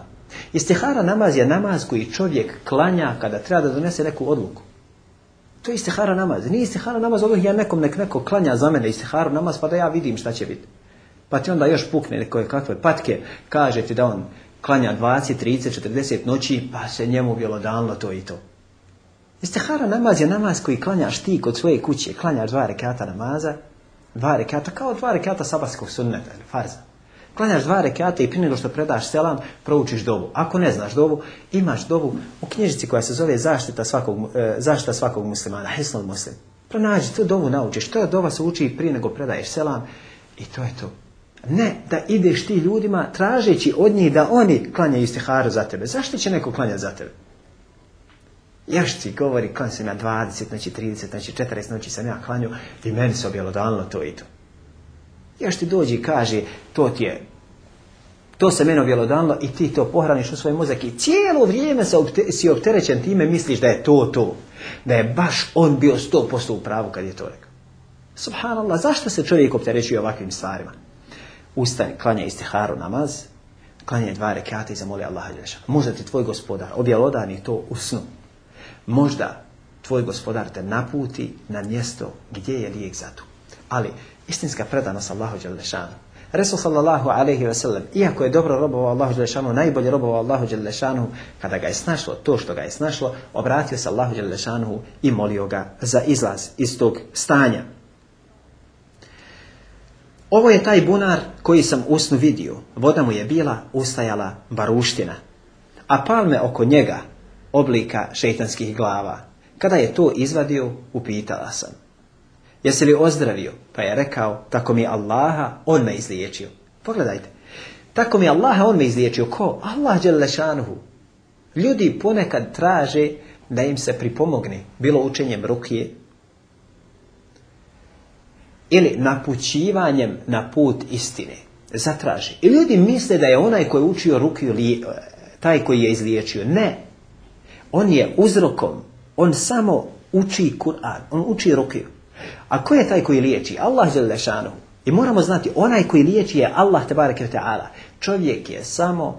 Istihara namaz je namaz koji čovjek klanja kada treba da donese neku odluku. To je istihara namaz. Nije istihara namaz, odoh ja nekom nek neko klanja za mene istiharu namaz pa da ja vidim šta će biti. Pa ti onda još pukne koje kakve patke, kaže ti da on klanja 20, 30, 40 noći, pa se njemu dalno to i to. Istihara namaz je namaz koji klanjaš ti kod svoje kuće, klanjaš dva rekata namaza, dva rekata, kao dva rekata sabatskog sunneta ili farza. Klanjaš dva rekata i prije nego što predaš selam, proučiš dovu. Ako ne znaš dovu, imaš dovu u knjižici koja se zove zaštita svakog, e, zaštita svakog muslimana, Hisnul muslim. Pronađi tu dovu, naučiš. To je dova se uči prije nego predaješ selam i to je to. Ne da ideš ti ljudima tražeći od njih da oni klanjaju istiharu za tebe. Zašto će neko klanjati za tebe? Još ti govori, kon sam ja 20, znači 30, znači 40, noći sam ja klanju, i meni se objelodalno to i to. Još ti dođi i kaže, to ti je, to se meni objelodalno i ti to pohraniš u svoj mozak i cijelo vrijeme si opterećen time misliš da je to to. Da je baš on bio 100% u pravu kad je to rekao. Subhanallah, zašto se čovjek opterećuje ovakvim stvarima? Ustani, klanja istiharu namaz, klanje dva rekata i zamoli Allaha Možda ti tvoj gospodar objelodani to u snu. Možda tvoj gospodar te naputi na mjesto gdje je lijek za to. Ali istinska predanost Allahu Đelešanu. Resul sallallahu alaihi ve sellem, iako je dobro robovao Allahu Đelešanu, najbolje robovao Allahu Đelešanu, kada ga je snašlo to što ga je snašlo, obratio se Allahu Đelešanu i molio ga za izlaz iz tog stanja. Ovo je taj bunar koji sam usnu vidio. Voda mu je bila ustajala baruština, a palme oko njega oblika šetanskih glava. Kada je to izvadio, upitala sam. Jesi li ozdravio? Pa je rekao, tako mi Allaha, on me izliječio. Pogledajte. Tako mi Allaha, on me izliječio. Ko? Allah Đelešanuhu. Ljudi ponekad traže da im se pripomogne, bilo učenjem rukije, ili napućivanjem na put istine. Zatraži. I ljudi misle da je onaj koji je učio rukiju e, taj koji je izliječio. Ne. On je uzrokom, on samo uči Kur'an, on uči rukiju. A ko je taj koji liječi? Allah lešanu. I moramo znati, onaj koji liječi je Allah tebareke ta'ala. Čovjek je samo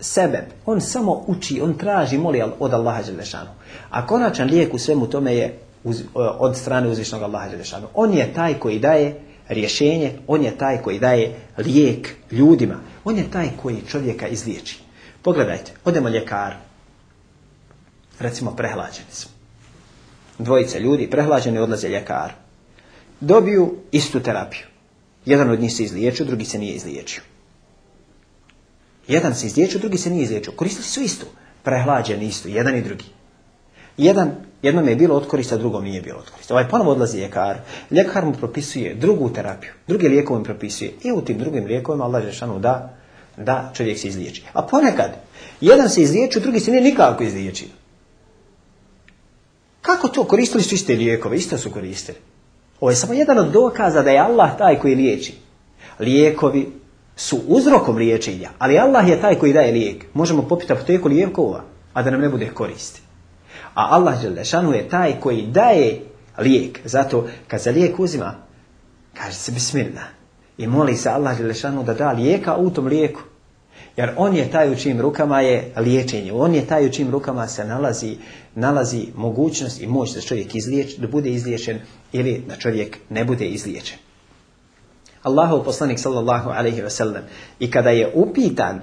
sebe. On samo uči, on traži, moli od Allaha lešanu. A konačan lijek u svemu tome je od strane uzvišnog Allaha lešanu. On je taj koji daje rješenje, on je taj koji daje lijek ljudima. On je taj koji čovjeka izliječi. Pogledajte, odemo ljekaru. Recimo, prehlađeni smo. Dvojica ljudi prehlađeni odlaze ljekaru. Dobiju istu terapiju. Jedan od njih se izliječio, drugi se nije izliječio. Jedan se izliječio, drugi se nije izliječio. Koristili su istu. Prehlađeni istu, jedan i drugi. Jedan, jednom je bilo otkorista, drugom nije bilo otkorista. Ovaj ponovo odlazi ljekar. Ljekar mu propisuje drugu terapiju. Drugi lijekovi mu propisuje. I u tim drugim lijekovima Allah šanu da, da čovjek se izliječi. A ponekad, jedan se izliječio, drugi se nije nikako izliječio. Kako to? Koristili su iste lijekove, isto su koristili. Ovo je samo jedan od dokaza da je Allah taj koji liječi. Lijekovi su uzrokom liječenja, ali Allah je taj koji daje lijek. Možemo popiti apoteku lijekova, a da nam ne bude koristi. A Allah je taj koji daje lijek. Zato kad se lijek uzima, kaže se bismillah. I moli se Allah da da lijeka u tom lijeku. Jer on je taj u čim rukama je liječenje. On je taj u čim rukama se nalazi, nalazi mogućnost i moć da čovjek da bude izliječen ili da čovjek ne bude izliječen. Allahov poslanik sallallahu alaihi ve sellem i kada je upitan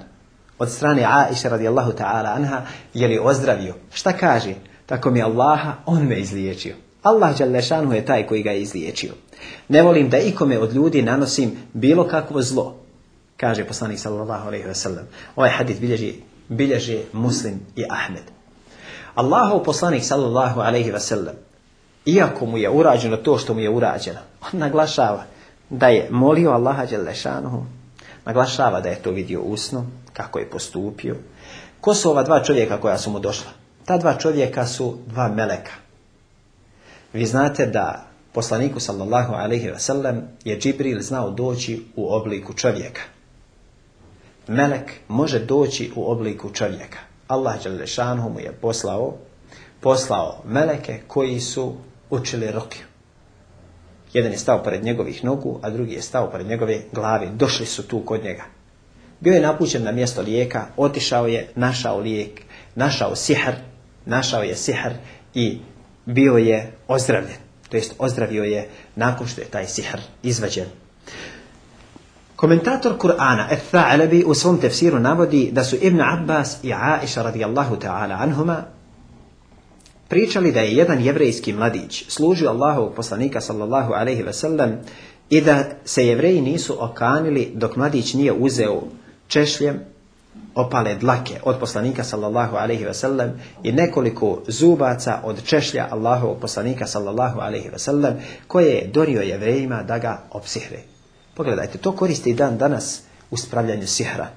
od strane Aisha radijallahu ta'ala anha je li ozdravio, šta kaže? Tako mi Allaha, on me izliječio. Allah Đalešanu je taj koji ga je izliječio. Ne volim da ikome od ljudi nanosim bilo kakvo zlo, Kaže poslanik sallallahu alejhi ve sellem. Ovaj hadit bilježi, bilježi muslim i Ahmed. Allahov poslanik sallallahu alejhi ve sellem, iako mu je urađeno to što mu je urađeno, on naglašava da je molio Allaha naglašava da je to vidio usno, kako je postupio. Ko su ova dva čovjeka koja su mu došla? Ta dva čovjeka su dva meleka. Vi znate da poslaniku sallallahu alaihi sallam, je Džibril znao doći u obliku čovjeka melek može doći u obliku čovjeka. Allah mu je poslao, poslao meleke koji su učili roke. Jedan je stao pored njegovih nogu, a drugi je stao pored njegove glave. Došli su tu kod njega. Bio je napućen na mjesto lijeka, otišao je, našao lijek, našao sihr, našao je sihr i bio je ozdravljen. To jest ozdravio je nakon što je taj sihr izvađen. Komentator Kur'ana, al faalabi u svom tefsiru navodi da su Ibn Abbas i Aisha radijallahu ta'ala anhuma pričali da je jedan jevrejski mladić služio Allahovog poslanika sallallahu alaihi wasallam i da se jevreji nisu okanili dok mladić nije uzeo češljem opale dlake od poslanika sallallahu alaihi wasallam i nekoliko zubaca od češlja Allahovog poslanika sallallahu alaihi wasallam koje je donio jevrejima da ga opsihre. Pogledajte, to koriste i dan danas u spravljanju sihra.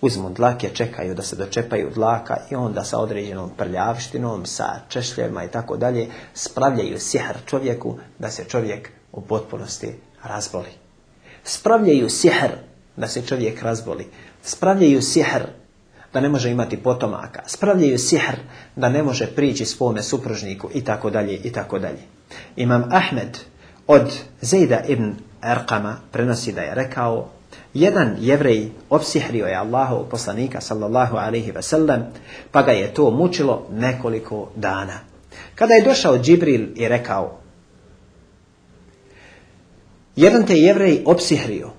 Uzmu dlake, čekaju da se dočepaju dlaka i onda sa određenom prljavštinom, sa češljevima i tako dalje, spravljaju sihr čovjeku da se čovjek u potpunosti razboli. Spravljaju sihr da se čovjek razboli. Spravljaju sihr da ne može imati potomaka. Spravljaju sihr da ne može prići svome supružniku i tako dalje i tako dalje. Imam Ahmed od Zejda ibn Erkama prenosi da je rekao jedan jevrej opsihrio je Allahu poslanika sallallahu alaihi ve sellem, pa ga je to mučilo nekoliko dana. Kada je došao Džibril i rekao, jedan te jevrej opsihrio,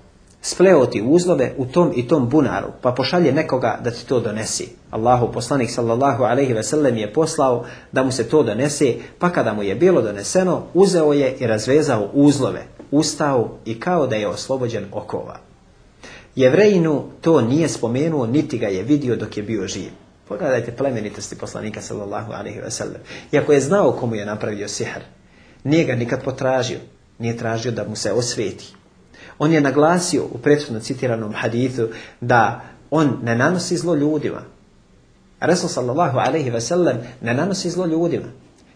spleo ti uzlove u tom i tom bunaru, pa pošalje nekoga da ti to donesi. Allahu poslanik sallallahu alaihi ve sellem je poslao da mu se to donese, pa kada mu je bilo doneseno, uzeo je i razvezao uzlove ustao i kao da je oslobođen okova. Jevrejinu to nije spomenuo, niti ga je vidio dok je bio živ. Pogledajte plemenitosti poslanika sallallahu alaihi wa sallam. Iako je znao komu je napravio sihr, nije ga nikad potražio, nije tražio da mu se osveti. On je naglasio u prethodno citiranom hadithu da on ne nanosi zlo ljudima. Resul sallallahu alaihi wa sallam ne nanosi zlo ljudima.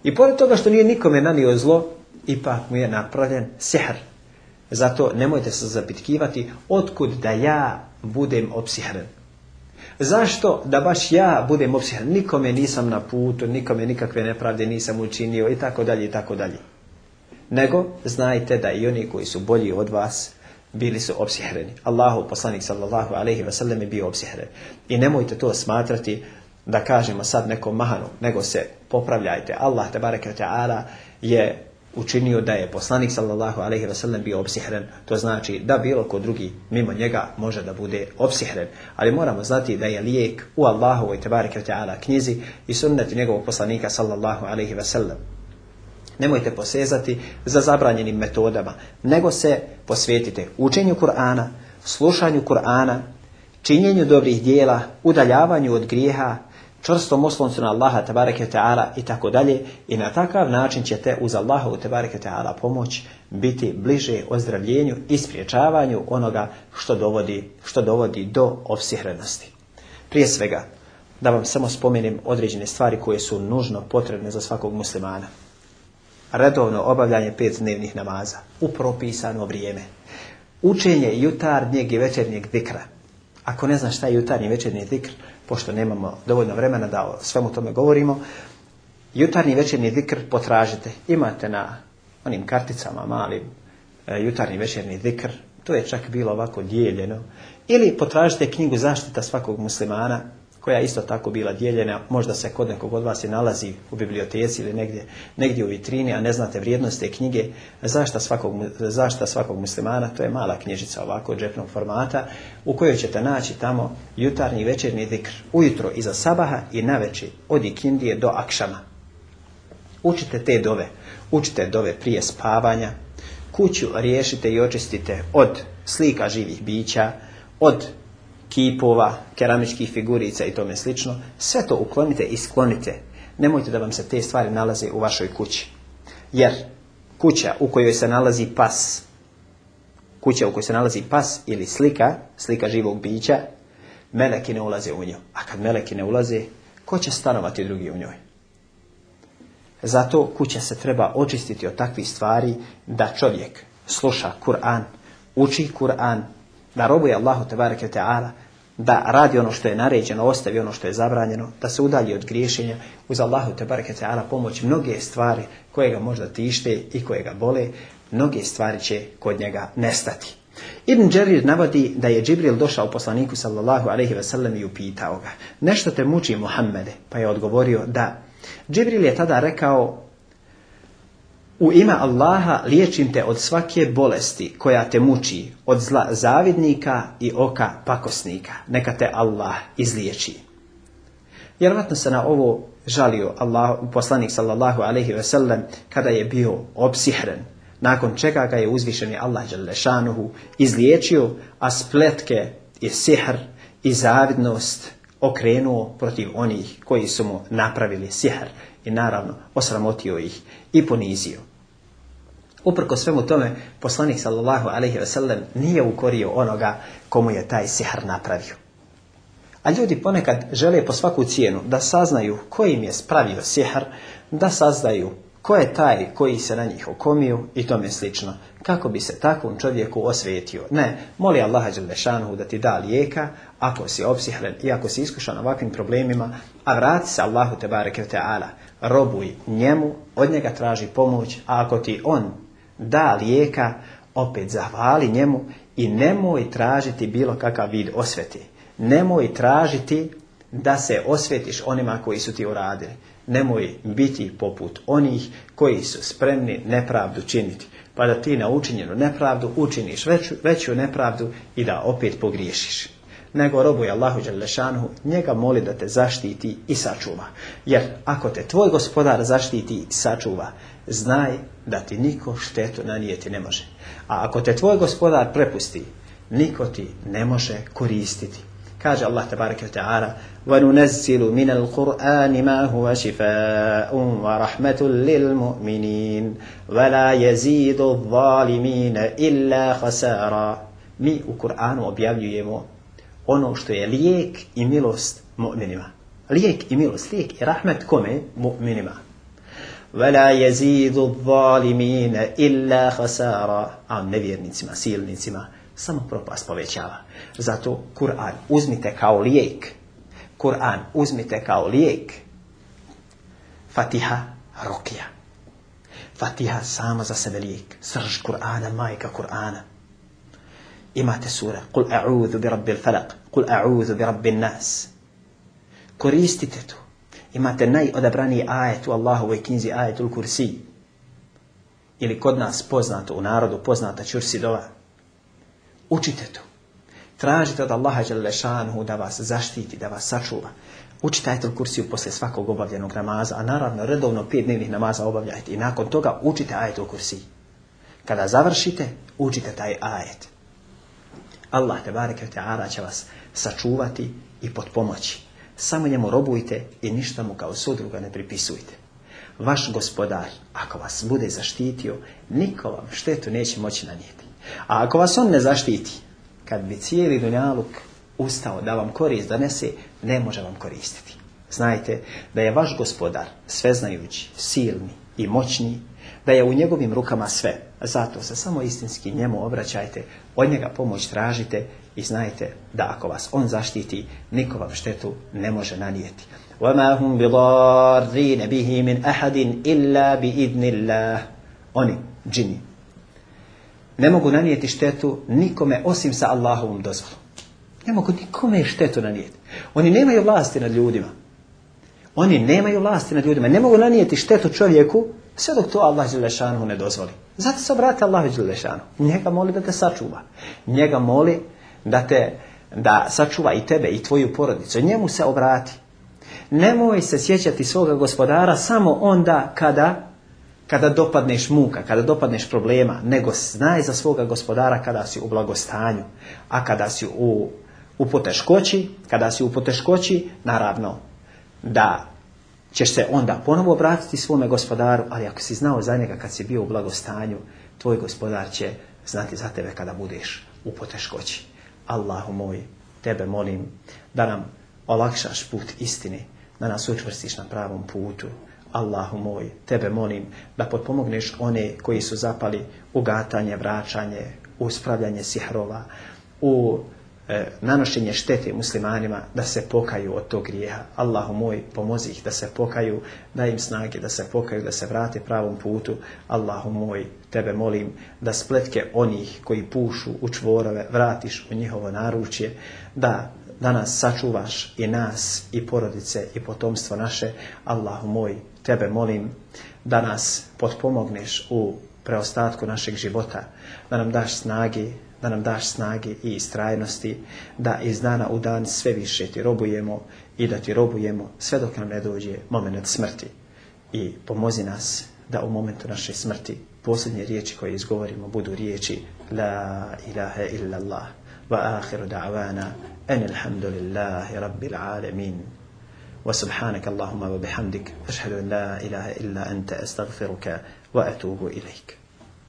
I pored toga što nije nikome nanio zlo, ipak mu je napravljen sihr. Zato nemojte se zapitkivati otkud da ja budem opsihren. Zašto da baš ja budem opsihren? Nikome nisam na putu, nikome nikakve nepravde nisam učinio i tako dalje i tako dalje. Nego znajte da i oni koji su bolji od vas bili su opsihreni. Allahu poslanik sallallahu alaihi wasallam je bio opsihren. I nemojte to smatrati da kažemo sad nekom mahanu, nego se popravljajte. Allah te ta'ala je učinio da je poslanik sallallahu alejhi ve sellem bio opsihren, to znači da bilo ko drugi mimo njega može da bude opsihren, ali moramo znati da je lijek u Allahovoj tebareke taala knjizi i sunnetu njegovog poslanika sallallahu alejhi ve sellem. Nemojte posezati za zabranjenim metodama, nego se posvetite učenju Kur'ana, slušanju Kur'ana, činjenju dobrih dijela, udaljavanju od grijeha, čvrstom osloncu na Allaha tabareke ta'ala i tako dalje i na takav način ćete uz Allaha tabareke ta'ala pomoć biti bliže ozdravljenju i spriječavanju onoga što dovodi, što dovodi do opsihrenosti. Prije svega, da vam samo spomenem određene stvari koje su nužno potrebne za svakog muslimana. Redovno obavljanje pet dnevnih namaza u propisano vrijeme. Učenje jutarnjeg i večernjeg dikra ako ne znaš šta je jutarnji večernji zikr, pošto nemamo dovoljno vremena da o svemu tome govorimo, jutarnji večernji zikr potražite. Imate na onim karticama malim e, jutarnji večerni zikr, to je čak bilo ovako dijeljeno. Ili potražite knjigu zaštita svakog muslimana, koja je isto tako bila dijeljena, možda se kod nekog od vas i nalazi u biblioteci ili negdje, negdje u vitrini, a ne znate vrijednost te knjige, zašta svakog, zašta svakog muslimana, to je mala knjižica ovako džepnog formata, u kojoj ćete naći tamo jutarnji i večernji dikr, ujutro iza sabaha i navečer, od ikindije do akšama. Učite te dove, učite dove prije spavanja, kuću riješite i očistite od slika živih bića, od kipova, keramičkih figurica i tome slično, sve to uklonite i sklonite. Nemojte da vam se te stvari nalaze u vašoj kući. Jer kuća u kojoj se nalazi pas, kuća u kojoj se nalazi pas ili slika, slika živog bića, meleki ne ulaze u nju. A kad meleki ne ulaze, ko će stanovati drugi u njoj? Zato kuća se treba očistiti od takvih stvari da čovjek sluša Kur'an, uči Kur'an, da robuje Allahu tebareke ta'ala, da radi ono što je naređeno, ostavi ono što je zabranjeno, da se udalji od griješenja, uz Allahu tebareke ta'ala pomoć mnoge stvari koje ga možda tište i koje ga bole, mnoge stvari će kod njega nestati. Ibn Đerir navodi da je Džibril došao poslaniku sallallahu alaihi sellem i upitao ga, nešto te muči Muhammede, pa je odgovorio da. Džibril je tada rekao, u ime Allaha liječim te od svake bolesti koja te muči, od zla zavidnika i oka pakosnika. Neka te Allah izliječi. Vjerovatno se na ovo žalio Allah, poslanik sallallahu alaihi ve sellem kada je bio opsihren, nakon čega ga je uzvišeni Allah Đalešanuhu izliječio, a spletke i sihr i zavidnost okrenuo protiv onih koji su mu napravili sihr i naravno osramotio ih i ponizio. Uprko svemu tome, poslanik sallallahu alaihi wasallam nije ukorio onoga komu je taj sihr napravio. A ljudi ponekad žele po svaku cijenu da saznaju ko im je spravio sihr, da saznaju ko je taj koji se na njih okomio i tome slično, kako bi se takvom čovjeku osvetio. Ne, moli Allaha Đelešanu da ti da lijeka ako si opsihren i ako si iskušan ovakvim problemima, a vrati se Allahu te bareke ta'ala, robuj njemu, od njega traži pomoć, a ako ti on da lijeka, opet zahvali njemu i nemoj tražiti bilo kakav vid osveti. Nemoj tražiti da se osvetiš onima koji su ti uradili. Nemoj biti poput onih koji su spremni nepravdu činiti, pa da ti na učinjenu nepravdu učiniš veću, nepravdu i da opet pogriješiš. Nego robuj Allahu Đalešanhu, njega moli da te zaštiti i sačuva. Jer ako te tvoj gospodar zaštiti i sačuva, znaj da ti niko štetu nanijeti ne može. A ako te tvoj gospodar prepusti, niko ti ne može koristiti. Kaže Allah tabaraka wa ta'ala وَنُنَزِّلُ مِنَ الْقُرْآنِ مَا هُوَ شِفَاءٌ وَرَحْمَةٌ لِلْمُؤْمِنِينَ وَلَا يَزِيدُ الظَّالِمِينَ إِلَّا خَسَارًا Mi u Kur'anu objavljujemo ono što je lijek i milost mu'minima. Lijek i milost, lijek i rahmet kome? Mu'minima. ولا يزيد الظالمين إلا خسارا a nevjernicima, silnicima samo propast povećava. Zato Kur'an uzmite kao lijek. Kur'an uzmite kao lijek. Fatiha Rokija. Fatiha sama za sebe lijek. Srž Kur'ana, majka Kur'ana. Imate sura. Kul a'udhu bi rabbil falak. Kul a'udhu bi rabbil nas. Koristite to. Imate najodabraniji ajet u Allahovoj knjizi ajetul kursi. Ili kod nas poznato, u narodu poznata čursidova. Učite to. Tražite od Allaha lešanu da vas zaštiti, da vas sačuva. Učite ajetul kursiju poslije svakog obavljenog namaza, a naravno redovno pet dnevnih namaza obavljajte. I nakon toga učite ajetul kursi. Kada završite, učite taj ajet. Allah te bareke ara će vas sačuvati i potpomoći. Samo njemu robujte i ništa mu kao sudruga ne pripisujte. Vaš gospodar, ako vas bude zaštitio, niko vam štetu neće moći nanijeti. A ako vas on ne zaštiti, kad bi cijeli dunjaluk ustao da vam korist donese, ne može vam koristiti. Znajte da je vaš gospodar sveznajući, silni i moćni, da je u njegovim rukama sve. Zato se samo istinski njemu obraćajte, od njega pomoć tražite i znajte da ako vas on zaštiti, niko vam štetu ne može nanijeti. وَمَا هُمْ بِضَارِّينَ بِهِ مِنْ أَحَدٍ Oni, džini, ne mogu nanijeti štetu nikome osim sa Allahovom dozvolom. Ne mogu nikome štetu nanijeti. Oni nemaju vlasti nad ljudima. Oni nemaju vlasti nad ljudima. Ne mogu nanijeti štetu čovjeku sve dok to Allah Đelešanu ne dozvoli. Zato se obrate Allah Đelešanu. Njega moli da te sačuva. Njega moli da te da sačuva i tebe i tvoju porodicu. Njemu se obrati. Nemoj se sjećati svoga gospodara samo onda kada kada dopadneš muka, kada dopadneš problema, nego znaj za svoga gospodara kada si u blagostanju, a kada si u, u poteškoći, kada si u poteškoći, naravno, da ćeš se onda ponovo obratiti svome gospodaru, ali ako si znao za njega kad si bio u blagostanju, tvoj gospodar će znati za tebe kada budeš u poteškoći. Allahu moj, tebe molim da nam olakšaš put istini da nas učvrstiš na pravom putu. Allahu moj, tebe molim da potpomogneš one koji su zapali u gatanje, vraćanje, u spravljanje sihrova, u E, nanošenje štete muslimanima da se pokaju od tog grijeha. Allahu moj, pomozi ih da se pokaju, daj im snage da se pokaju, da se vrate pravom putu. Allahu moj, tebe molim da spletke onih koji pušu u čvorove vratiš u njihovo naručje, da danas sačuvaš i nas i porodice i potomstvo naše. Allahu moj, tebe molim da nas potpomogneš u preostatku našeg života, da nam daš snagi da nam daš snage i istrajnosti, da iz dana u dan sve više ti robujemo i da ti robujemo sve dok nam ne dođe moment smrti. I pomozi nas da u momentu naše smrti posljednje riječi koje izgovorimo budu riječi La ilaha illallah wa akhiru da'wana en alhamdulillahi rabbil alamin. wa bihamdik wa أشهد la ilaha illa anta astaghfiruka wa atubu إليك